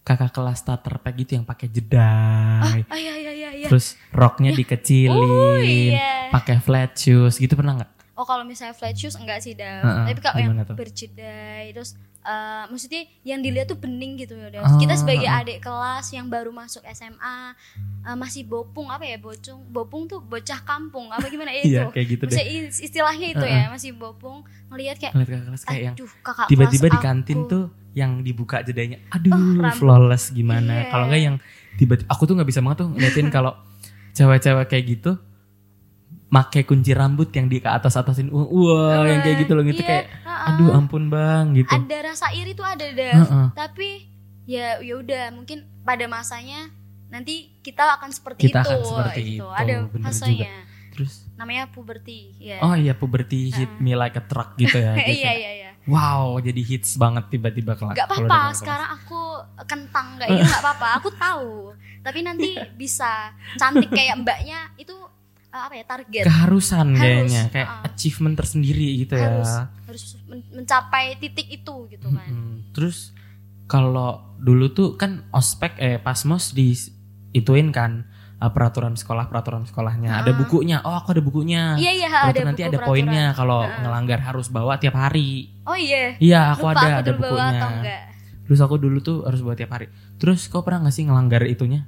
S1: kakak kelas starter pack gitu yang pakai jedai,
S2: ah iya iya iya iya
S1: terus roknya dikecilin,
S2: Oh, iya.
S1: pakai flat shoes gitu pernah nggak?
S2: oh kalau misalnya flat shoes enggak sih Dav
S1: Heeh,
S2: tapi kalau yang
S1: tuh?
S2: berjedai terus eh, maksudnya yang dilihat tuh bening gitu ya Dav kita sebagai
S1: heeh.
S2: adik kelas yang baru masuk SMA eh, masih bopung apa ya bocung bopung tuh bocah kampung apa gimana ya itu
S1: Iya kayak gitu deh.
S2: Maksudnya istilahnya itu ya masih bopung ngelihat kayak
S1: Ngeliat kakak kelas kayak yang
S2: aduh kakak
S1: tiba-tiba di kantin
S2: aku.
S1: tuh yang dibuka jedanya, aduh
S2: Oh,
S1: flawless gimana?
S2: Iya.
S1: Kalau nggak yang tiba-tiba aku tuh nggak bisa banget tuh ngeliatin kalau cewek-cewek kayak gitu make kunci rambut yang di ke atas atasin wah yang kayak gitu loh gitu
S2: Iya,
S1: kayak. Aduh ampun bang gitu.
S2: Ada rasa iri tuh ada Dav
S1: Heeh.
S2: tapi ya ya udah mungkin pada masanya nanti kita akan seperti
S1: Kita
S2: itu
S1: akan seperti itu,
S2: ada
S1: bener
S2: fasenya
S1: terus?
S2: Namanya puberti ya.
S1: Oh iya puberty hit me like a truck gitu ya Kayak-
S2: iya iya iya.
S1: Wow jadi hits banget tiba-tiba kelak
S2: nggak
S1: udah
S2: apa-apa sekarang aku kentang kayak gitu nggak apa-apa aku tahu. Tapi nanti bisa cantik kayak mbaknya itu eh, apa ya target.
S1: Keharusan
S2: Harus,
S1: kayaknya kayak
S2: heeh.
S1: achievement tersendiri gitu
S2: harus.
S1: ya
S2: harus men- mencapai titik itu gitu kan.
S1: Mm-mm. Terus kalau dulu tuh kan ospek eh pasmos di ituin kan eh, peraturan sekolah peraturan sekolahnya. Ada
S2: Ah.
S1: bukunya. Oh aku ada bukunya.
S2: Iya iya ada
S1: nanti
S2: buku
S1: ada poinnya kalau
S2: Ah.
S1: ngelanggar harus bawa tiap hari.
S2: Oh iya.
S1: Iya aku
S2: lupa
S1: ada
S2: aku
S1: ada
S2: bawa
S1: bukunya.
S2: atau enggak.
S1: Terus aku dulu tuh harus bawa tiap hari. Terus kau pernah gak sih ngelanggar itunya?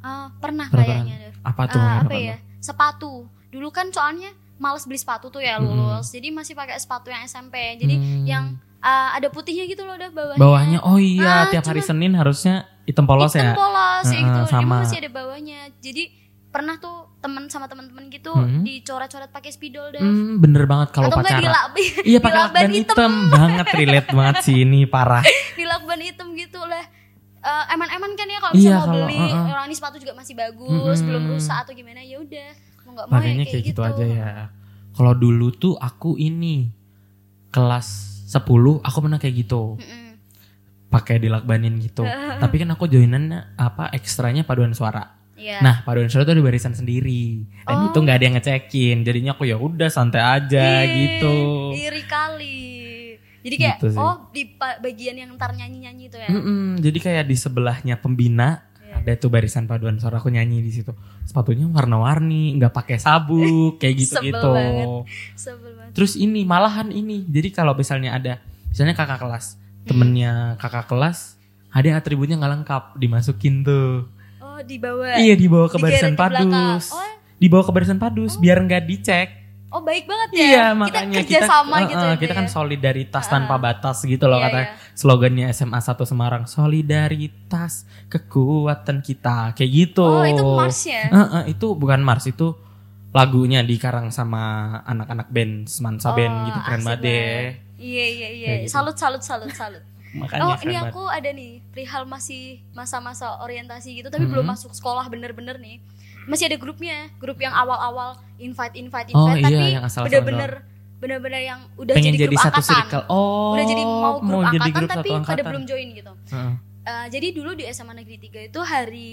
S2: Ah, pernah
S1: Peraturan.
S2: kayaknya
S1: apa tuh menurut
S2: apa ya? sepatu. Dulu kan soalnya males beli sepatu tuh ya lulus. Jadi masih pakai sepatu yang SMP jadi
S1: Hmm.
S2: yang ah, ada putihnya gitu loh udah bawahnya.
S1: Bawahnya oh iya
S2: Ah,
S1: tiap hari Senin harusnya hitam polos
S2: hitam
S1: ya
S2: polos ya gitu.
S1: Sama.
S2: Emang masih ada bawahnya. Jadi pernah tuh teman sama teman-teman gitu
S1: Hmm.
S2: dicoret-coret pakai spidol deh
S1: Hmm, bener banget kalau pacaran. iya pakai lakban hitam. banget relate banget sih ini parah.
S2: Dilakban hitam gitu lah. Eh, eman-eman kan ya kalau
S1: Iya,
S2: misalnya mau beli.
S1: heeh.
S2: orang ini sepatu juga masih bagus
S1: Mm-mm.
S2: belum rusak atau gimana ya udah nggak mau ya kayak,
S1: kayak gitu aja ya. Kalau dulu tuh aku ini kelas 10 aku pernah kayak gitu.
S2: Mm-mm.
S1: Pakai dilakbanin gitu. Tapi kan aku joinannya apa ekstranya paduan suara.
S2: Iya.
S1: Nah, paduan suara tuh di barisan sendiri. Dan
S2: Oh.
S1: itu nggak ada yang ngecekin. Jadinya aku ya udah santai aja
S2: Ih,
S1: gitu.
S2: Iri kali. Jadi kayak
S1: Gitu sih.
S2: oh di bagian yang ntar nyanyi-nyanyi itu ya.
S1: Mm-mm, jadi kayak di sebelahnya pembina. Ada tuh barisan paduan suara aku nyanyi di situ. Sepatunya warna-warni, nggak pakai sabuk, kayak
S2: Sebel
S1: gitu-gitu.
S2: banget. Sebel banget.
S1: Terus ini malahan ini. Jadi kalau misalnya ada misalnya kakak kelas, temennya kakak kelas, ada atributnya nggak lengkap, dimasukin tuh.
S2: Oh, di bawah.
S1: Iya dibawa ke barisan padus.
S2: Oh.
S1: Dibawa ke barisan padus biar nggak dicek.
S2: Oh, baik banget ya.
S1: Iya
S2: kita
S1: makanya
S2: kerja sama
S1: eh,
S2: gitu ya,
S1: kita kan
S2: ya.
S1: solidaritas tanpa batas gitu loh
S2: Iya,
S1: kata
S2: iya.
S1: Slogannya SMA 1 Semarang solidaritas kekuatan kita kayak gitu.
S2: Oh, itu Mars ya?
S1: Eh, eh, itu bukan Mars itu lagunya dikarang sama anak-anak band Semansa
S2: Oh,
S1: band gitu keren banget deh.
S2: Iya, iya, iya.
S1: Gitu.
S2: Salut, salut, salut, salut.
S1: Makanya
S2: oh, ini aku ada nih, perihal masih masa-masa orientasi gitu, tapi
S1: Mhm.
S2: belum masuk sekolah bener-bener nih. Masih ada grupnya, grup yang awal-awal invite, invite,
S1: Oh,
S2: invite,
S1: iya,
S2: tapi bener-bener, bener-bener yang udah
S1: pengen
S2: jadi
S1: jadi,
S2: grup
S1: satu
S2: angkatan.
S1: circle. Oh,
S2: Udah jadi mau grup
S1: jadi
S2: angkatan,
S1: grup
S2: tapi
S1: satu
S2: pada
S1: angkatan.
S2: belum join gitu.
S1: Heeh.
S2: Eh, jadi dulu di SMA Negeri 3 itu hari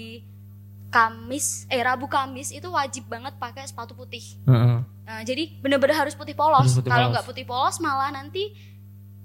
S2: Kamis, eh Rabu Kamis itu wajib banget pakai sepatu putih.
S1: Heeh.
S2: Nah, jadi bener-bener harus putih polos. Kalau nggak putih polos malah nanti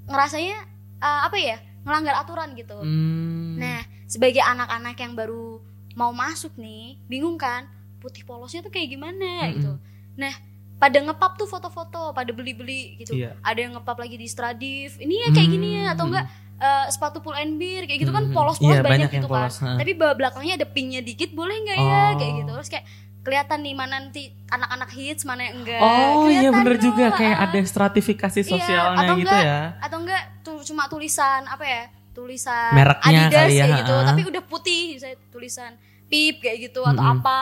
S2: ngerasanya eh, apa ya ngelanggar aturan gitu
S1: Hmm.
S2: nah sebagai anak-anak yang baru mau masuk nih bingung kan putih polosnya tuh kayak gimana
S1: Mm-mm.
S2: gitu nah pada ngepap tuh foto-foto pada beli-beli gitu
S1: Iya.
S2: ada yang ngepap lagi di Stradif ini ya kayak gini ya atau
S1: Hmm.
S2: enggak eh, sepatu pull and bear kayak gitu kan
S1: Hmm.
S2: polos-polos
S1: Iya,
S2: banyak,
S1: banyak
S2: gitu kan
S1: polos, ha.
S2: tapi bawah belakangnya ada pinknya dikit boleh nggak ya
S1: Oh.
S2: kayak gitu terus kayak kelihatan nih mana nanti anak-anak hits mana yang enggak
S1: Oh iya bener
S2: tuh,
S1: juga kayak
S2: ah.
S1: ada stratifikasi
S2: Iya,
S1: sosialnya
S2: atau
S1: gitu
S2: enggak,
S1: ya.
S2: atau enggak tuh cuma tulisan apa ya tulisan
S1: Mereknya
S2: Adidas
S1: kali ya,
S2: kayak gitu tapi udah putih misalnya tulisan pip kayak gitu atau
S1: Mm-mm.
S2: apa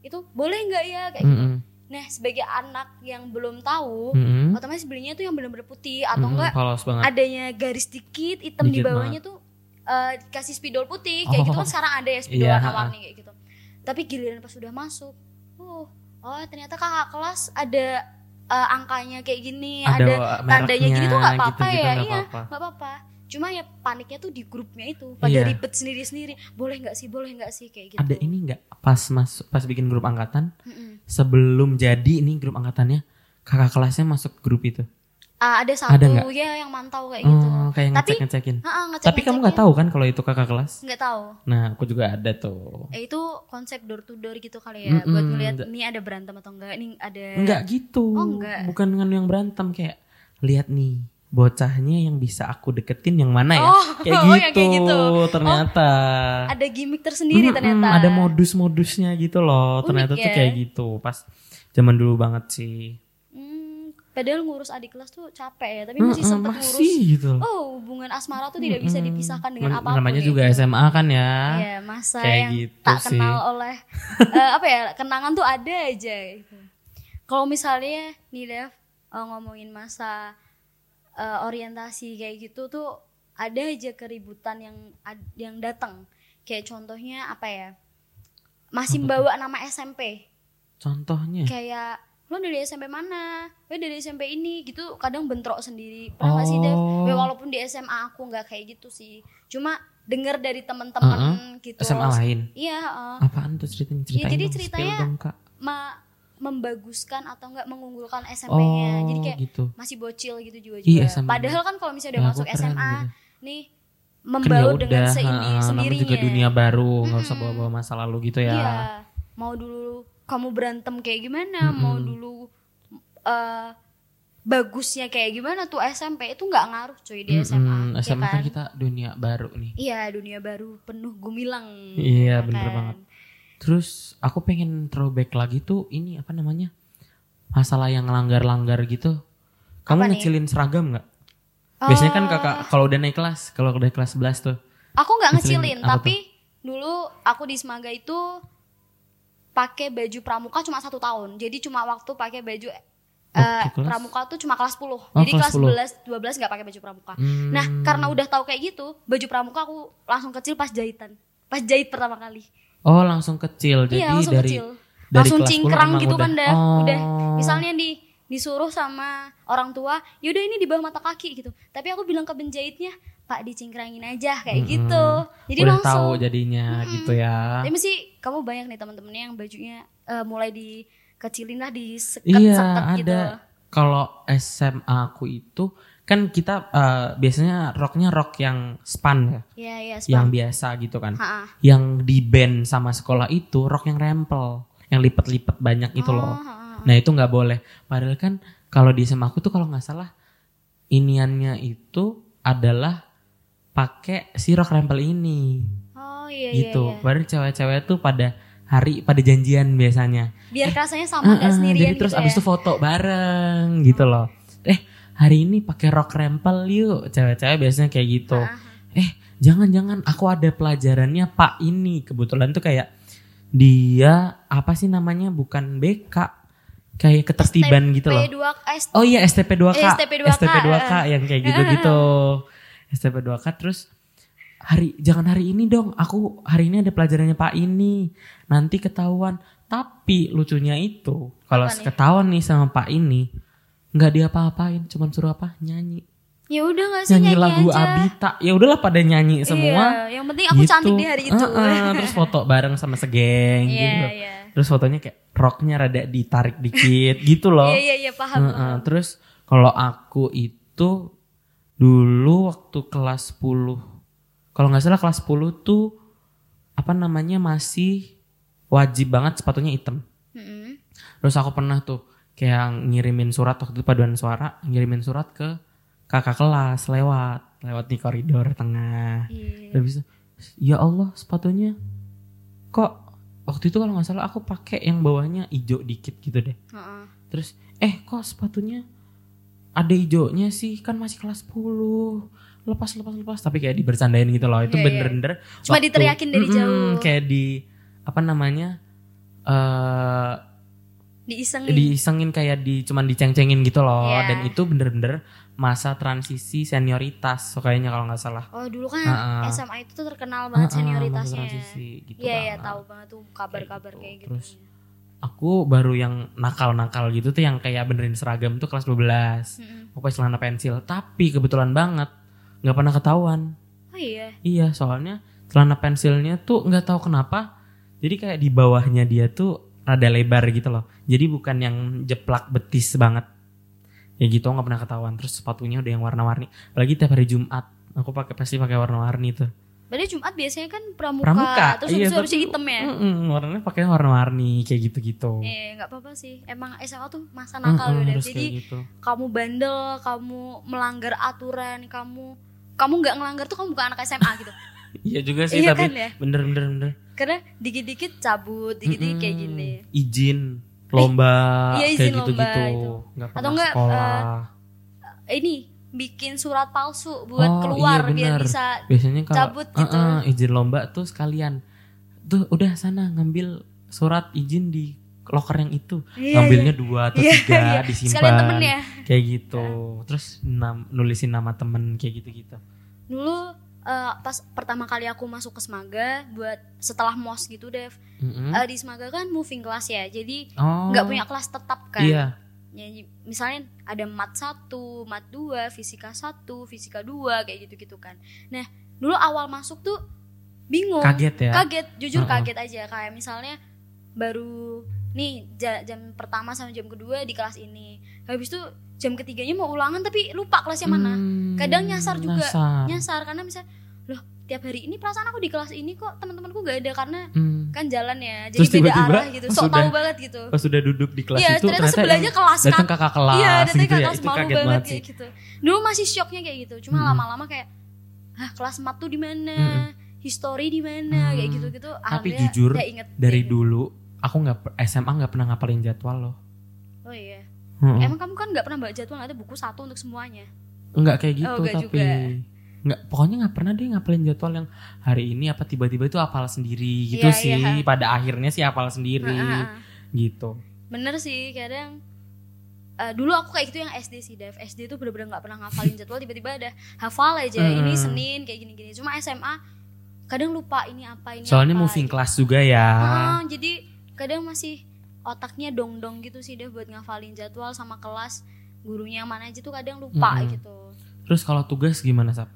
S2: itu boleh nggak ya kayak gitu
S1: Mm-mm.
S2: Nah sebagai anak yang belum tahu
S1: Mm-mm.
S2: otomatis belinya tuh yang benar-benar putih atau
S1: Mm-mm,
S2: enggak
S1: polos banget.
S2: adanya garis dikit hitam di bawahnya tuh eh, dikasih spidol putih kayak gitu
S1: Oh.
S2: kan sekarang ada ya spidol
S1: Iya, ha.
S2: warna-warni kayak gitu tapi giliran pas sudah masuk oh oh ternyata kakak kelas ada eh, angkanya kayak gini
S1: Ada
S2: ada, tandanya gini tuh nggak apa-apa
S1: gitu-gitu
S2: ya
S1: nggak
S2: iya
S1: apa-apa.
S2: nggak apa-apa cuma ya paniknya tuh di grupnya itu pada
S1: Iya.
S2: ribet sendiri-sendiri boleh nggak sih boleh nggak sih kayak gitu
S1: Ada ini nggak pas masuk pas bikin grup angkatan
S2: Mm-mm.
S1: Sebelum jadi ini grup angkatannya kakak kelasnya masuk grup itu.
S2: Ah, ada
S1: Ada
S2: satu
S1: nggak?
S2: ya yang mantau kayak gitu
S1: Oh, kayak
S2: Tapi-
S1: ngecek ngecekin.
S2: Ha-ha, ngecek-
S1: Tapi kamu nggak tahu kan kalau itu kakak kelas?
S2: nggak tahu
S1: Nah aku juga ada tuh.
S2: Eh, itu konsep door to door gitu kali ya buat
S1: Mm-mm,
S2: ngeliat
S1: nggak.
S2: ini ada berantem atau enggak ini ada
S1: Enggak gitu.
S2: Oh, enggak.
S1: Bukan dengan yang berantem kayak lihat nih bocahnya yang bisa aku deketin yang mana ya?
S2: Oh,
S1: kayak
S2: oh,
S1: gitu.
S2: yang kayak gitu.
S1: Ternyata.
S2: ada gimmick tersendiri
S1: Mm-mm,
S2: ternyata
S1: Ada modus-modusnya gitu loh.
S2: Unik
S1: ternyata tuh
S2: ya.
S1: kayak gitu. Pas zaman dulu banget sih.
S2: Hmm, padahal ngurus adik kelas tuh capek ya tapi masih
S1: Mm-mm,
S2: sempet ngurus
S1: masih gitu
S2: oh hubungan asmara tuh tidak bisa dipisahkan dengan
S1: apa
S2: pun
S1: Namanya
S2: kayak
S1: juga
S2: gitu.
S1: SMA kan ya.
S2: Iya, masa
S1: Kayak
S2: yang
S1: gitu
S2: tak
S1: sih.
S2: kenal oleh eh, apa ya kenangan tuh ada aja gitu. Kalau misalnya nih Dev eh, ngomongin masa eh, orientasi kayak gitu tuh ada aja keributan yang yang datang. Kayak contohnya apa ya? Masih
S1: Apa
S2: membawa nama SMP.
S1: Contohnya.
S2: Kayak lo dari SMP mana? Lo dari SMP ini gitu kadang bentrok sendiri. Pernah nggak sih Dev?
S1: Oh.
S2: Ya, walaupun di SMA aku nggak kayak gitu sih. Cuma dengar dari teman-teman gitu.
S1: SMA lain.
S2: Iya, heeh.
S1: Apaan tuh ceritanya? Ceritain
S2: Iya, jadi ceritanya-
S1: dong, Kak.
S2: Ma- membaguskan atau enggak mengunggulkan SMP-nya.
S1: Oh,
S2: Jadi kayak
S1: gitu.
S2: masih bocil gitu juga
S1: Iya,
S2: juga.
S1: SMP.
S2: Padahal kan kalau misalnya udah
S1: Ya,
S2: masuk SMA
S1: gitu.
S2: nih
S1: Kan ya
S2: membaur dengan
S1: udah,
S2: seindi
S1: ha-ha, namanya
S2: sendirinya.
S1: juga dunia baru, nggak usah
S2: Mm-mm.
S1: bawa-bawa masa lalu gitu ya.
S2: Iya. Mau dulu kamu berantem kayak gimana,
S1: Mm-mm.
S2: mau dulu eh, bagusnya kayak gimana tuh SMP itu nggak ngaruh cuy di SMA.
S1: Mm-mm,
S2: ya
S1: SMA kan
S2: kan?
S1: kita dunia baru nih.
S2: Iya, dunia baru penuh gumilang.
S1: Iya,
S2: ya
S1: bener
S2: kan?
S1: banget. Terus aku pengen throwback lagi tuh ini apa namanya? Masalah yang langgar-langgar gitu. Kamu
S2: Apa nih?
S1: ngecilin seragam nggak? Biasanya kan kakak kalau udah naik kelas, kalau udah kelas 11 tuh.
S2: Aku nggak
S1: Ngecilin
S2: ngecilin, tapi dulu aku di Semaga itu pakai baju pramuka cuma satu tahun. Jadi cuma waktu pakai baju
S1: kelas?
S2: pramuka tuh cuma kelas 10.
S1: Oh,
S2: Jadi
S1: kelas
S2: kelas
S1: 10.
S2: 11, 12 nggak pakai baju pramuka.
S1: Hmm.
S2: Nah, karena udah tahu kayak gitu, baju pramuka aku langsung kecil pas jahitan. Pas jahit pertama kali.
S1: Oh, langsung kecil. Jadi
S2: iya, langsung
S1: dari
S2: kecil.
S1: dari
S2: Langsung
S1: kelas 10
S2: cingkrang gitu
S1: udah-
S2: kan dah.
S1: Oh.
S2: Udah misalnya di disuruh sama orang tua, yaudah ini di bawah mata kaki gitu. Tapi aku bilang ke penjahitnya, Pak dicingkrangin aja kayak
S1: Mm-mm.
S2: gitu. Jadi
S1: udah
S2: langsung.
S1: tahu jadinya gitu ya.
S2: Tapi mesti kamu banyak nih teman-temannya yang bajunya eh, mulai dikecilin lah, diseket
S1: Iya,
S2: seket
S1: ada.
S2: gitu.
S1: Kalau SMA aku itu kan kita eh, biasanya roknya rok yang span ya,
S2: Iya, iya,
S1: yang biasa gitu kan.
S2: Ha-ha.
S1: Yang di band sama sekolah itu rok yang rempel, yang lipet-lipet banyak itu
S2: Oh,
S1: loh.
S2: ha-ha.
S1: Nah itu nggak boleh. Padahal kan kalau di SMA aku tuh kalau nggak salah iniannya itu adalah pakai si rok rempel ini
S2: Oh iya
S1: gitu.
S2: iya iya.
S1: Baru cewek-cewek tuh pada hari pada janjian biasanya.
S2: Biar rasanya sama nggak
S1: Heeh,
S2: sendirian
S1: jadi terus
S2: gitu
S1: abis
S2: ya.
S1: itu foto bareng gitu loh. Hari ini pakai rok rempel yuk. Cewek-cewek biasanya kayak gitu.
S2: Ha-ha.
S1: Eh jangan-jangan aku ada pelajarannya Pak ini. Kebetulan tuh kayak dia apa sih namanya bukan BK kayak ketertiban gitu loh.
S2: P2 S
S1: Oh iya STP2K.
S2: Eh, STP2K,
S1: STP2K yang kayak gitu-gitu. STP2K terus hari jangan hari ini dong. Aku hari ini ada pelajarannya Pak ini. Nanti ketahuan. Tapi lucunya itu kalau ketahuan nih sama Pak ini nggak dia apa-apain, cuman suruh apa? Nyanyi.
S2: Ya udah nggak sih
S1: Nyanyi,
S2: nyanyi,
S1: lagu
S2: aja.
S1: Abita. Ya udahlah pada nyanyi semua.
S2: Iya, yang penting aku
S1: gitu.
S2: cantik di hari itu.
S1: Heeh, terus foto bareng sama segeng
S2: Iya,
S1: gitu.
S2: iya.
S1: Terus fotonya kayak roknya rada ditarik dikit gitu loh.
S2: Iya, iya, iya, paham.
S1: Heeh,
S2: paham.
S1: Terus kalau aku itu dulu waktu kelas 10 kalau nggak salah kelas 10 tuh apa namanya masih wajib banget sepatunya hitam.
S2: Mm-mm.
S1: Terus aku pernah tuh kayak ngirimin surat waktu itu paduan suara, ngirimin surat ke kakak kelas lewat lewat di koridor tengah. Habis itu, ya Allah sepatunya kok waktu itu kalau nggak salah aku pakai yang bawahnya hijau dikit gitu deh.
S2: Heeh.
S1: Terus eh kok sepatunya ada hijaunya sih kan masih kelas 10 lepas lepas lepas tapi kayak dibercandain gitu loh itu
S2: Iya, iya.
S1: bener-bener
S2: Cuma
S1: waktu-
S2: diteriakin dari
S1: Mm-mm,
S2: jauh.
S1: kayak di apa namanya eh
S2: Diisengin.
S1: diisengin kayak di cuman diceng-cengin gitu loh
S2: Iya.
S1: dan itu bener-bener masa transisi senioritas so kayaknya kalau nggak salah
S2: Oh dulu kan
S1: Heeh.
S2: SMA itu tuh terkenal banget
S1: masa
S2: senioritasnya.
S1: transisi gitu
S2: Iya iya
S1: banget.
S2: tahu banget tuh kabar-kabar kayak gitu.
S1: Terus aku baru yang nakal-nakal gitu tuh yang kayak benerin seragam tuh kelas 12
S2: Mm-mm.
S1: aku pakai celana pensil tapi kebetulan banget nggak pernah ketahuan
S2: Oh iya.
S1: iya soalnya celana pensilnya tuh nggak tahu kenapa jadi kayak di bawahnya dia tuh rada lebar gitu loh jadi bukan yang jeplak betis banget ya gitu nggak pernah ketahuan terus sepatunya udah yang warna-warni apalagi tiap hari Jumat aku pakai pasti pakai warna-warni tuh
S2: Berarti Jumat biasanya kan pramuka,
S1: pramuka
S2: terus
S1: iya tapi-
S2: hitam ya.
S1: Mm-mm, warnanya pakai warna-warni kayak gitu-gitu
S2: Eh nggak apa-apa sih. Emang SMA tuh masa nakal udah.
S1: harus
S2: Jadi
S1: kayak gitu.
S2: kamu bandel, kamu melanggar aturan, kamu kamu nggak ngelanggar tuh kamu bukan anak SMA gitu.
S1: iya juga sih
S2: iya
S1: tapi
S2: kan ya.
S1: bener-bener bener
S2: Karena dikit-dikit cabut, dikit-dikit kayak gini.
S1: izin lomba
S2: iya,
S1: kayak
S2: izin
S1: gitu-gitu
S2: lomba itu.
S1: nggak
S2: Atau
S1: pernah
S2: enggak,
S1: sekolah
S2: Eh, Ini bikin surat palsu buat
S1: Oh,
S2: keluar
S1: iya,
S2: biar bisa
S1: biasanya kalau
S2: cabut gitu.
S1: Eh, eh, izin lomba tuh sekalian tuh udah sana ngambil surat izin di loker yang itu
S2: Iya,
S1: ngambilnya dua atau
S2: Iya,
S1: tiga
S2: iya.
S1: disimpan
S2: Sekalian temen ya.
S1: kayak gitu terus nam- nulisin nama temen kayak gitu gitu
S2: Dulu eh, pas pertama kali aku masuk ke Semaga buat setelah mos gitu Dev. Eh, di Semaga kan moving class ya. Jadi
S1: oh
S2: nggak punya kelas tetap kan.
S1: iya
S2: Ya, misalnya ada mat 1, mat 2, fisika 1, fisika 2 kayak gitu-gitu kan. Nah, dulu awal masuk tuh bingung.
S1: kaget ya
S2: Kaget, jujur
S1: Heeh.
S2: kaget aja kayak misalnya baru nih ja- jam pertama sama jam kedua di kelas ini. Habis itu jam ketiganya mau ulangan tapi lupa kelas yang mana.
S1: Hmm,
S2: Kadang nyasar juga.
S1: nyasar.
S2: Nyasar karena misalnya loh tiap hari ini perasaan aku di kelas ini kok teman-temanku gak ada karena
S1: Hmm.
S2: kan jalan ya jadi
S1: Terus
S2: beda
S1: tiba-tiba
S2: arah gitu sok tahu banget gitu
S1: pas sudah duduk di kelas
S2: Iya,
S1: itu
S2: ternyata sebelahnya
S1: yang
S2: kelas
S1: datang kakak kelas
S2: iya datang
S1: gitu ya
S2: kelas
S1: itu
S2: malu
S1: kaget
S2: banget kayak gitu dulu masih shocknya kayak gitu cuma
S1: Mm-mm.
S2: lama-lama kayak ah kelas mat tuh di mana
S1: Mm-mm.
S2: history di mana
S1: Hmm.
S2: kayak gitu-gitu
S1: tapi
S2: akhirnya
S1: jujur
S2: udah inget
S1: dari
S2: gitu.
S1: dulu aku nggak SMA nggak pernah ngapalin jadwal loh
S2: oh
S1: Heeh.
S2: emang kamu kan nggak pernah bawa jadwal ada buku satu untuk semuanya
S1: Enggak kayak gitu
S2: Oh, enggak
S1: tapi
S2: juga.
S1: nggak pokoknya nggak pernah deh ngapalin jadwal yang hari ini apa tiba-tiba itu apal sendiri gitu
S2: Iya,
S1: sih
S2: iya.
S1: pada akhirnya sih apal sendiri gitu
S2: bener sih kadang eh, dulu aku kayak gitu yang SD sih Dev SD tuh bener-bener nggak pernah ngafalin jadwal tiba-tiba ada hafal aja ini
S1: Hmm.
S2: Senin kayak gini-gini cuma SMA kadang lupa ini apa ini
S1: soalnya
S2: apa,
S1: moving
S2: gitu.
S1: class juga ya
S2: Ah, jadi kadang masih otaknya dong-dong gitu sih Dev buat ngafalin jadwal sama kelas. Gurunya yang mana aja tuh kadang lupa
S1: Mm-mm.
S2: gitu.
S1: Terus kalau tugas gimana sap?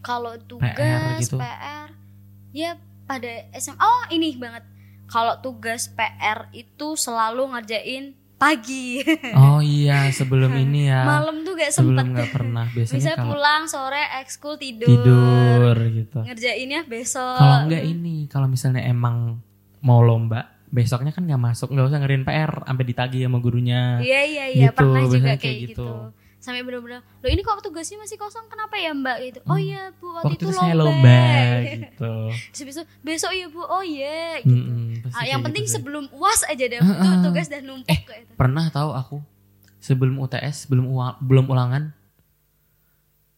S2: Kalau tugas
S1: PR gitu.
S2: PR ya pada SMA oh ini banget. Kalau tugas PR itu selalu ngerjain pagi.
S1: Oh iya sebelum ini ya.
S2: Malam tuh gak
S1: sebelum
S2: sempet.
S1: nggak pernah. Biasanya
S2: bisa
S1: kalau
S2: pulang sore ekskul tidur,
S1: tidur gitu.
S2: Ngerjainnya besok.
S1: Kalau enggak ini kalau misalnya emang mau lomba besoknya kan nggak masuk nggak usah ngerin PR sampai ditagih sama gurunya
S2: iya iya iya
S1: Gitu,
S2: pernah juga kayak
S1: kayak
S2: gitu.
S1: gitu.
S2: sampai bener-bener loh ini kok tugasnya masih kosong kenapa ya mbak gitu oh
S1: Hmm.
S2: iya bu waktu,
S1: waktu
S2: itu
S1: itu saya
S2: lomba,
S1: lomba gitu
S2: Terus itu, besok ya bu oh iya gitu
S1: Mm-mm, pasti
S2: Ah, yang
S1: gitu
S2: penting
S1: sih.
S2: sebelum uas aja deh
S1: Heeh.
S2: tuh tugas dan numpuk
S1: Eh.
S2: kayak gitu.
S1: pernah tahu aku sebelum UTS belum belum ulangan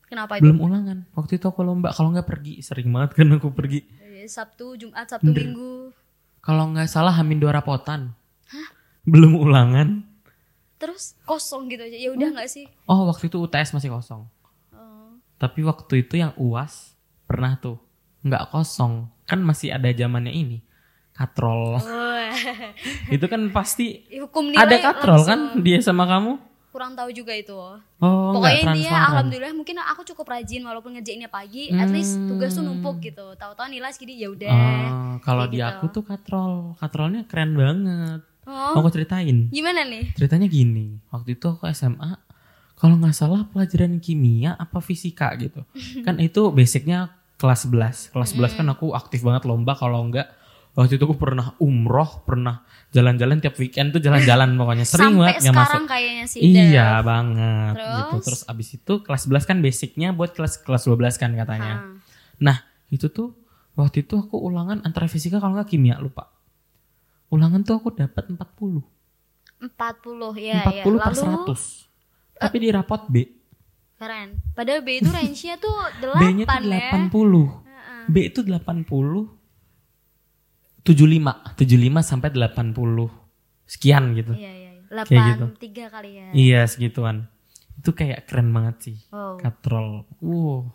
S2: kenapa itu
S1: belum ulangan waktu itu aku lomba kalau nggak pergi sering banget kan aku pergi
S2: Eh, Sabtu Jumat Sabtu. Minggu
S1: kalau nggak salah hamin dua rapotan. Belum ulangan.
S2: Terus kosong gitu aja. Ya udah nggak sih?
S1: Oh waktu itu UTS masih kosong.
S2: Oh.
S1: tapi waktu itu yang uas pernah tuh. Nggak kosong. Kan masih ada zamannya ini. Katrol.
S2: Wah.
S1: itu kan pasti
S2: hukum nilai
S1: ada katrol
S2: langsung.
S1: kan dia sama kamu
S2: kurang tahu juga itu
S1: oh
S2: Pokoknya intinya alhamdulillah mungkin aku cukup rajin walaupun ngerjainnya pagi, at least tugas tuh
S1: Hmm.
S2: numpuk gitu. Tahu-tahu nilai segini ya udah.
S1: Oh, kalau di
S2: gitu.
S1: aku tuh katrol katrolnya keren banget
S2: Oh,
S1: mau aku ceritain
S2: gimana nih?
S1: ceritanya gini waktu itu aku SMA kalau nggak salah pelajaran kimia apa fisika gitu kan itu basicnya kelas 11. Kelas 11 kan aku aktif banget lomba kalau enggak waktu itu aku pernah umroh, pernah jalan-jalan tiap weekend tuh jalan-jalan pokoknya sering
S2: Sampai
S1: banget nggak masuk.
S2: sekarang kayaknya sih.
S1: Iya banget
S2: Terus?
S1: gitu. Terus abis itu kelas 11 kan basicnya buat kelas kelas 12 kan katanya.
S2: Ah.
S1: Nah itu tuh waktu itu aku ulangan antara fisika kalau nggak kimia lupa. Ulangan tuh aku dapat 40.
S2: 40 ya
S1: 40
S2: ya.
S1: per
S2: Lalu
S1: 100. Tapi di rapot B.
S2: keren. Padahal B itu range-nya tuh 8
S1: B-nya tuh
S2: ya.
S1: 80. B itu 80 75, 75 sampai 80 sekian gitu.
S2: Iya iya. iya.
S1: Kayak gitu.
S2: 83 kali ya.
S1: Iya segituan. Itu kayak keren banget sih.
S2: Wow.
S1: Katrol. Wow.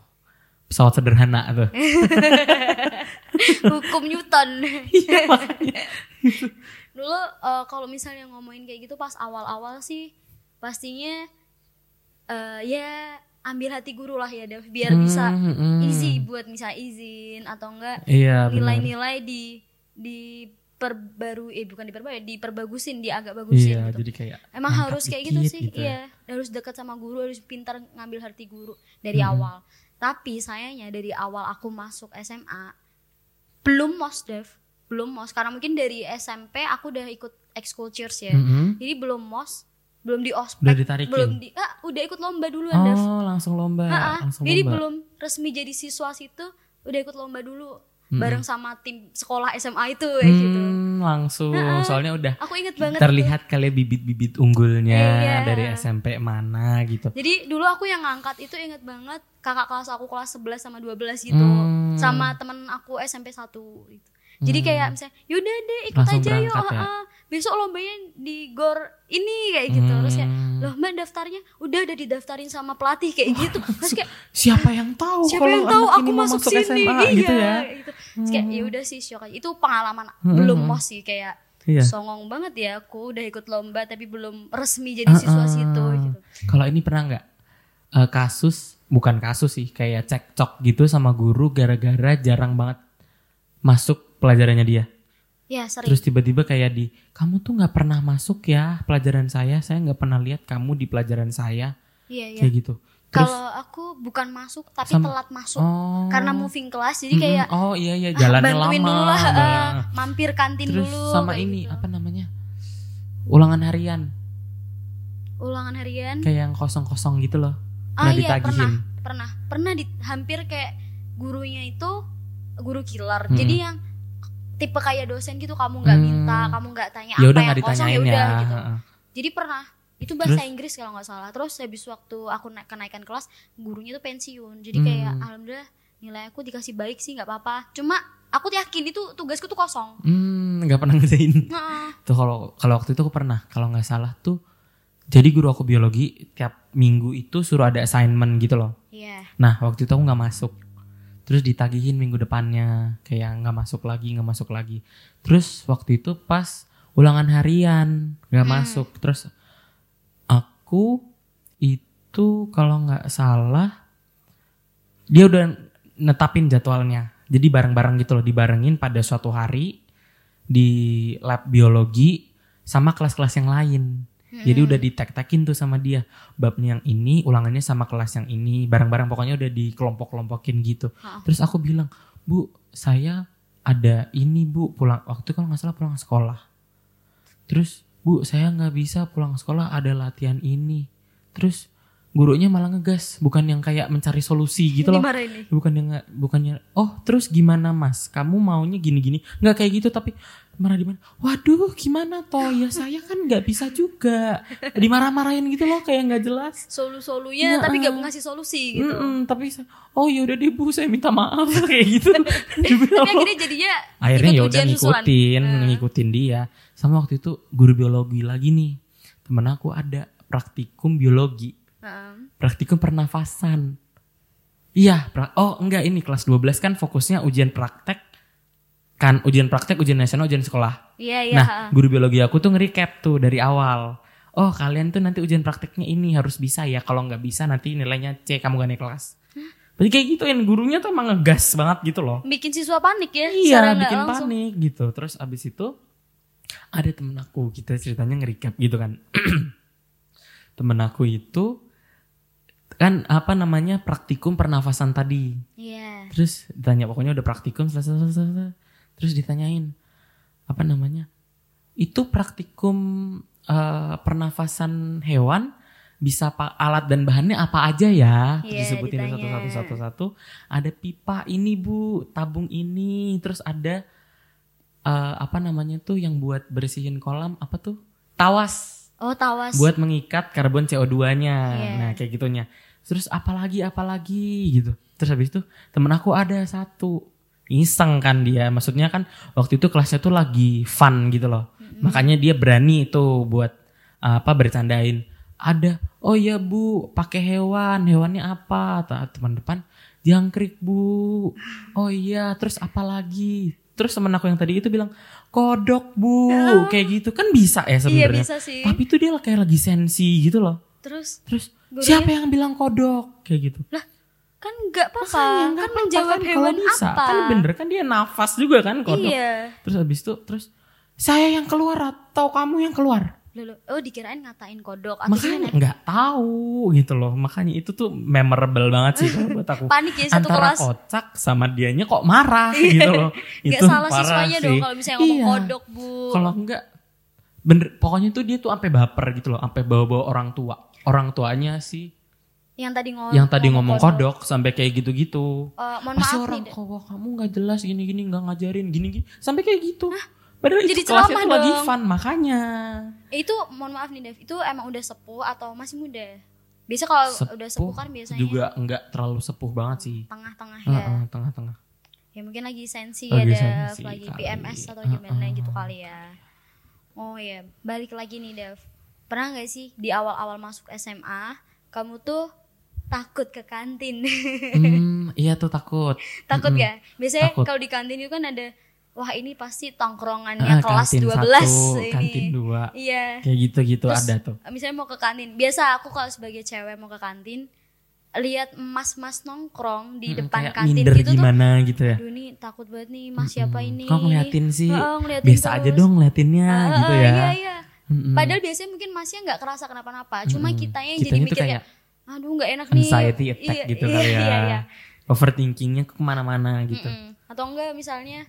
S1: Pesawat sederhana tuh.
S2: Hukum Newton.
S1: Iya makanya.
S2: Dulu eh, kalau misalnya ngomongin kayak gitu pas awal-awal sih pastinya eh, ya ambil hati guru lah ya Dev biar bisa
S1: Hmm, hmm.
S2: easy buat misalnya izin atau enggak
S1: Iya
S2: nilai-nilai di di perbaru eh bukan diperbarui diperbagusin di agak bagusin
S1: Iya
S2: gitu.
S1: jadi kayak
S2: Emang harus kayak gitu sih,
S1: gitu ya.
S2: iya. Harus dekat sama guru, harus pintar ngambil hati guru dari
S1: Hmm.
S2: awal. Tapi sayangnya dari awal aku masuk SMA belum mos Dev, belum mos karena mungkin dari SMP aku udah ikut ekskul cheers ya.
S1: Mm-mm.
S2: Jadi belum mos, belum di ospek,
S1: Udah ditarikin?
S2: belum di ah, udah ikut lomba Dev.
S1: Oh langsung lomba.
S2: Ha-ha.
S1: langsung
S2: Jadi
S1: lomba.
S2: belum resmi jadi siswa situ, udah ikut lomba dulu bareng sama tim sekolah SMA itu kayak gitu.
S1: Hmm, langsung. Soalnya udah
S2: Aku inget banget
S1: terlihat kali bibit-bibit unggulnya
S2: Iya.
S1: dari SMP mana gitu.
S2: Jadi dulu aku yang ngangkat itu inget banget kakak kelas aku kelas 11 sama 12 gitu.
S1: Hmm.
S2: Sama temen aku SMP 1 gitu. Jadi kayak misalnya yaudah deh ikut
S1: Langsung
S2: aja yuk.
S1: ya?
S2: Besok lombanya di gor ini kayak gitu. Terus kayak
S1: Hmm.
S2: Loh mbak daftarnya udah udah didaftarin sama pelatih kayak gitu. Terus kayak
S1: Siapa yang tahu
S2: siapa
S1: kalau
S2: yang tahu aku masuk,
S1: masuk
S2: sini
S1: SMA
S2: iya,
S1: gitu ya.
S2: gitu. Terus kayak ya udah sih syok aja. Itu pengalaman belum mos sih kayak
S1: Iya.
S2: songong banget ya aku udah ikut lomba tapi belum resmi jadi siswa situ gitu.
S1: Kalau ini pernah nggak eh, kasus bukan kasus sih kayak cekcok gitu sama guru gara-gara jarang banget masuk pelajarannya dia.
S2: Ya sering.
S1: Terus tiba-tiba kayak di kamu tuh nggak pernah masuk ya pelajaran saya, saya nggak pernah lihat kamu di pelajaran saya
S2: Iya iya.
S1: kayak gitu. Terus
S2: Kalau aku bukan masuk tapi
S1: Sama-
S2: telat masuk
S1: oh
S2: karena moving kelas jadi kayak
S1: oh iya iya
S2: ah,
S1: jalannya
S2: bantuin
S1: lama.
S2: dulu lah,
S1: Bang.
S2: mampir kantin
S1: Terus
S2: dulu.
S1: sama ini
S2: gitu.
S1: apa namanya ulangan harian
S2: Ulangan harian.
S1: kayak yang kosong-kosong gitu loh.
S2: Ah
S1: Pernah
S2: iya
S1: ditagihin.
S2: pernah pernah pernah di hampir kayak gurunya itu guru killer.
S1: Mm-mm.
S2: Jadi yang tipe kayak dosen gitu kamu nggak
S1: Hmm.
S2: minta, kamu nggak tanya
S1: Ya
S2: apa yang kosong ya udah
S1: ya.
S2: gitu. Jadi pernah itu bahasa
S1: Terus?
S2: Inggris kalau nggak salah. Terus habis waktu aku naik kenaikan kelas, gurunya tuh pensiun. Jadi
S1: Hmm.
S2: kayak alhamdulillah nilai aku dikasih baik sih nggak apa-apa. Cuma aku yakin itu tugasku tuh kosong.
S1: Hmm, nggak pernah ngerjain. Tuh kalau kalau waktu itu aku pernah, kalau nggak salah tuh jadi guru aku biologi tiap minggu itu suruh ada assignment gitu loh.
S2: Iya.
S1: Nah waktu itu aku nggak masuk. Terus ditagihin minggu depannya kayak nggak masuk lagi, nggak masuk lagi. Terus waktu itu pas ulangan harian nggak
S2: Hmm.
S1: masuk. Terus aku itu kalau nggak salah dia udah netapin jadwalnya. Jadi bareng-bareng gitu loh, dibarengin pada suatu hari di lab biologi sama kelas-kelas yang lain. Jadi udah ditek-tekin tuh sama dia. Babnya yang ini, ulangannya sama kelas yang ini. Bareng-bareng pokoknya udah dikelompok-kelompokin gitu.
S2: Ha.
S1: Terus aku bilang, Bu, saya ada ini Bu, pulang. Waktu kalau nggak salah pulang sekolah. Terus, Bu, saya nggak bisa pulang sekolah, ada latihan ini. Terus, gurunya malah ngegas. Bukan yang kayak mencari solusi gitu loh
S2: nih.
S1: bukan yang nggak- bukannya oh terus gimana mas kamu maunya gini gini nggak kayak gitu tapi marah di mana waduh gimana toh ya saya kan nggak bisa juga dimarah-marahin gitu loh kayak nggak jelas
S2: Solu-solunya
S1: Nah,
S2: tapi gak
S1: eh.
S2: ngasih solusi gitu.
S1: Mm-mm, tapi oh ya udah deh bu saya minta maaf kayak gitu
S2: Tapi akhirnya jadinya
S1: akhirnya
S2: ikut
S1: ya udah
S2: ujian susulan.
S1: ngikutin
S2: Nah.
S1: ngikutin dia sama waktu itu guru biologi lagi nih temen aku ada praktikum biologi Praktikum pernafasan. Iya, pra- oh enggak ini kelas 12 kan fokusnya ujian praktek. Kan ujian praktek, ujian nasional, ujian sekolah.
S2: Iya iya.
S1: nah, guru biologi aku tuh nge-recap tuh dari awal. Oh, kalian tuh nanti ujian prakteknya ini harus bisa ya. Kalau nggak bisa nanti nilainya C, kamu gak naik kelas. Berarti kayak gituin gurunya tuh emang ngegas banget gitu loh.
S2: bikin siswa panik ya.
S1: Iya, bikin
S2: langsung.
S1: panik gitu. Terus abis itu ada temen aku, kita ceritanya nge-recap gitu kan. temen aku itu kan apa namanya praktikum pernafasan tadi.
S2: Iya.
S1: Terus ditanya pokoknya udah praktikum selesai, selesai, selesai. Terus ditanyain apa namanya? Itu praktikum eh, pernafasan hewan bisa pak alat dan bahannya apa aja ya?
S2: Iya,
S1: disebutin
S2: ditanya.
S1: satu-satu satu-satu. Ada pipa ini bu, tabung ini, terus ada eh, apa namanya tuh yang buat bersihin kolam apa tuh? Tawas
S2: Oh tawas.
S1: buat mengikat karbon CO2-nya.
S2: Iya.
S1: Nah, kayak gitunya. Terus apalagi apalagi gitu. Terus habis itu temen aku ada satu iseng kan dia. Maksudnya kan waktu itu kelasnya tuh lagi fun gitu loh. Makanya dia berani itu buat apa bercandain. Ada, oh iya bu, pakai hewan, hewannya apa? Ta- Teman depan, jangkrik bu. Oh iya, terus apa lagi? Terus temen aku yang tadi itu bilang, kodok bu, kayak gitu kan bisa ya
S2: iya
S1: sebenarnya.
S2: bisa sih.
S1: Tapi tuh dia kayak lagi sensi gitu loh.
S2: Terus
S1: Terus
S2: Gurunya-
S1: siapa yang bilang kodok kayak gitu?
S2: lah kan nggak apa-apa. Kan
S1: apa-apa
S2: menjawab
S1: kan,
S2: hewan
S1: bisa.
S2: apa?
S1: Kan bener kan dia nafas juga kan kodok.
S2: Iya.
S1: Terus habis itu terus saya yang keluar atau kamu yang keluar?
S2: Lalu, oh dikirain ngatain kodok atau
S1: Makanya
S2: gimana?
S1: nggak tahu gitu loh. Makanya itu tuh memorable banget sih buat aku.
S2: Panik ya satu
S1: Antara
S2: kelas.
S1: kocak sama dianya kok marah gitu loh.
S2: Gak
S1: itu
S2: salah
S1: parah
S2: siswanya
S1: sih.
S2: dong kalau misalnya ngomong
S1: Iya.
S2: kodok bu.
S1: Kalau enggak bener pokoknya tuh dia tuh sampai baper gitu loh, sampai bawa-bawa orang tua. Orang tuanya sih
S2: yang tadi ngomong
S1: yang tadi ngomong kodok sampai kayak gitu-gitu.
S2: Eh, mohon
S1: Pasti
S2: maaf
S1: orang
S2: nih.
S1: kok kamu nggak jelas gini-gini nggak ngajarin gini-gini sampai kayak gitu. Padahal
S2: Jadi
S1: itu kelasnya lagi fun makanya.
S2: Eh, Itu mohon maaf nih Dev, itu emang udah sepuh atau masih muda? Biasa kalau udah sepuh kan biasanya
S1: juga nggak terlalu sepuh banget sih.
S2: tengah-tengah ya.
S1: Heeh, tengah-tengah.
S2: Ya mungkin lagi sensi
S1: Lagi
S2: ya Dev,
S1: sensi
S2: lagi
S1: kali.
S2: PMS atau gimana gitu kali ya. Oh ya, balik lagi nih Dev. Pernah nggak sih di awal-awal masuk SMA kamu tuh takut ke kantin?
S1: Hmm, iya tuh takut.
S2: takut
S1: Mm-mm.
S2: ya? Biasanya kalau di kantin itu kan ada wah ini pasti tongkrongannya
S1: Ah,
S2: kelas
S1: kantin
S2: 12
S1: satu,
S2: ini.
S1: kantin dua.
S2: Iya.
S1: Kayak gitu-gitu
S2: Terus,
S1: ada tuh.
S2: Misalnya mau ke kantin. Biasa aku kalau sebagai cewek mau ke kantin, lihat mas-mas nongkrong di
S1: Mm-mm,
S2: depan kantin gitu tuh.
S1: gimana gitu ya.
S2: Aduh nih takut banget nih mas siapa ini.
S1: Kok ngeliatin sih?
S2: Heeh, ngeliatin
S1: Biasa aja
S2: terus.
S1: dong ngeliatinnya
S2: Ah,
S1: gitu ya.
S2: Iya, iya.
S1: Mm-mm.
S2: Padahal biasanya mungkin masnya nggak kerasa kenapa-napa. Cuma
S1: Mm-mm.
S2: kitanya yang jadi mikir
S1: kayak
S2: kayak, aduh nggak enak nih.
S1: anxiety attack
S2: Iya,
S1: gitu
S2: iya,
S1: kali ya.
S2: Iya, iya.
S1: Overthinkingnya ke ke mana-mana gitu.
S2: Mm-mm. Atau enggak misalnya,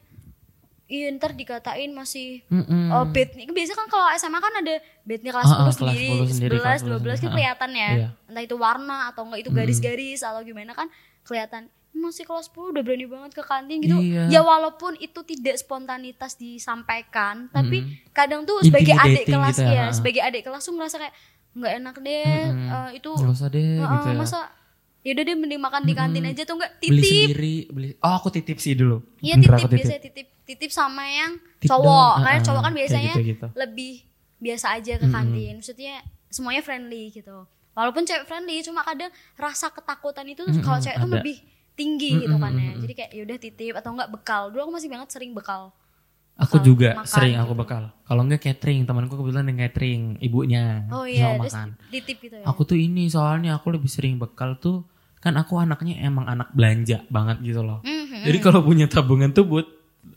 S2: iya ntar dikatain masih
S1: Mm-mm.
S2: Oh bed nih biasa kan kalau SMA kan ada bednya kelas
S1: Ah, ah,
S2: 10 sendiri,
S1: kelas 10 sendiri,
S2: 11,
S1: kelas 10
S2: 12 kan kelihatan ya.
S1: Iya.
S2: Entah itu warna atau enggak itu garis-garis atau gimana kan kelihatan masih kelas 10 udah berani banget ke kantin gitu.
S1: Iya.
S2: Ya walaupun itu tidak spontanitas disampaikan, tapi
S1: Mm-mm.
S2: kadang tuh sebagai adik kelas
S1: gitu ya,
S2: ya, sebagai adik kelas tuh ngerasa kayak nggak enak deh
S1: Mm-mm.
S2: eh, itu
S1: Nggak usah deh
S2: eh,
S1: gitu ya.
S2: masa ya udah deh mending makan di kantin aja tuh enggak
S1: beli
S2: titip
S1: sendiri, beli. Oh, aku titip sih dulu.
S2: Iya titip,
S1: aku
S2: biasanya titip titip sama yang
S1: Tip
S2: cowok.
S1: dong,
S2: Karena
S1: ah,
S2: cowok kan biasanya
S1: gitu-gitu.
S2: lebih biasa aja ke kantin. Maksudnya semuanya friendly gitu. Walaupun cewek friendly, cuma kadang rasa ketakutan itu tuh kalau cewek tuh lebih tinggi gitu kan ya. Jadi kayak yaudah titip atau enggak bekal. Dulu aku masih banget sering bekal.
S1: Aku juga
S2: makan
S1: sering aku
S2: gitu.
S1: bekal. Kalau enggak catering, temanku kebetulan yang catering, ibunya.
S2: Oh iya, terus
S1: makan.
S2: titip gitu ya.
S1: Aku tuh ini soalnya aku lebih sering bekal tuh kan aku anaknya emang anak belanja banget gitu loh.
S2: Mhm.
S1: Jadi kalau punya tabungan tuh buat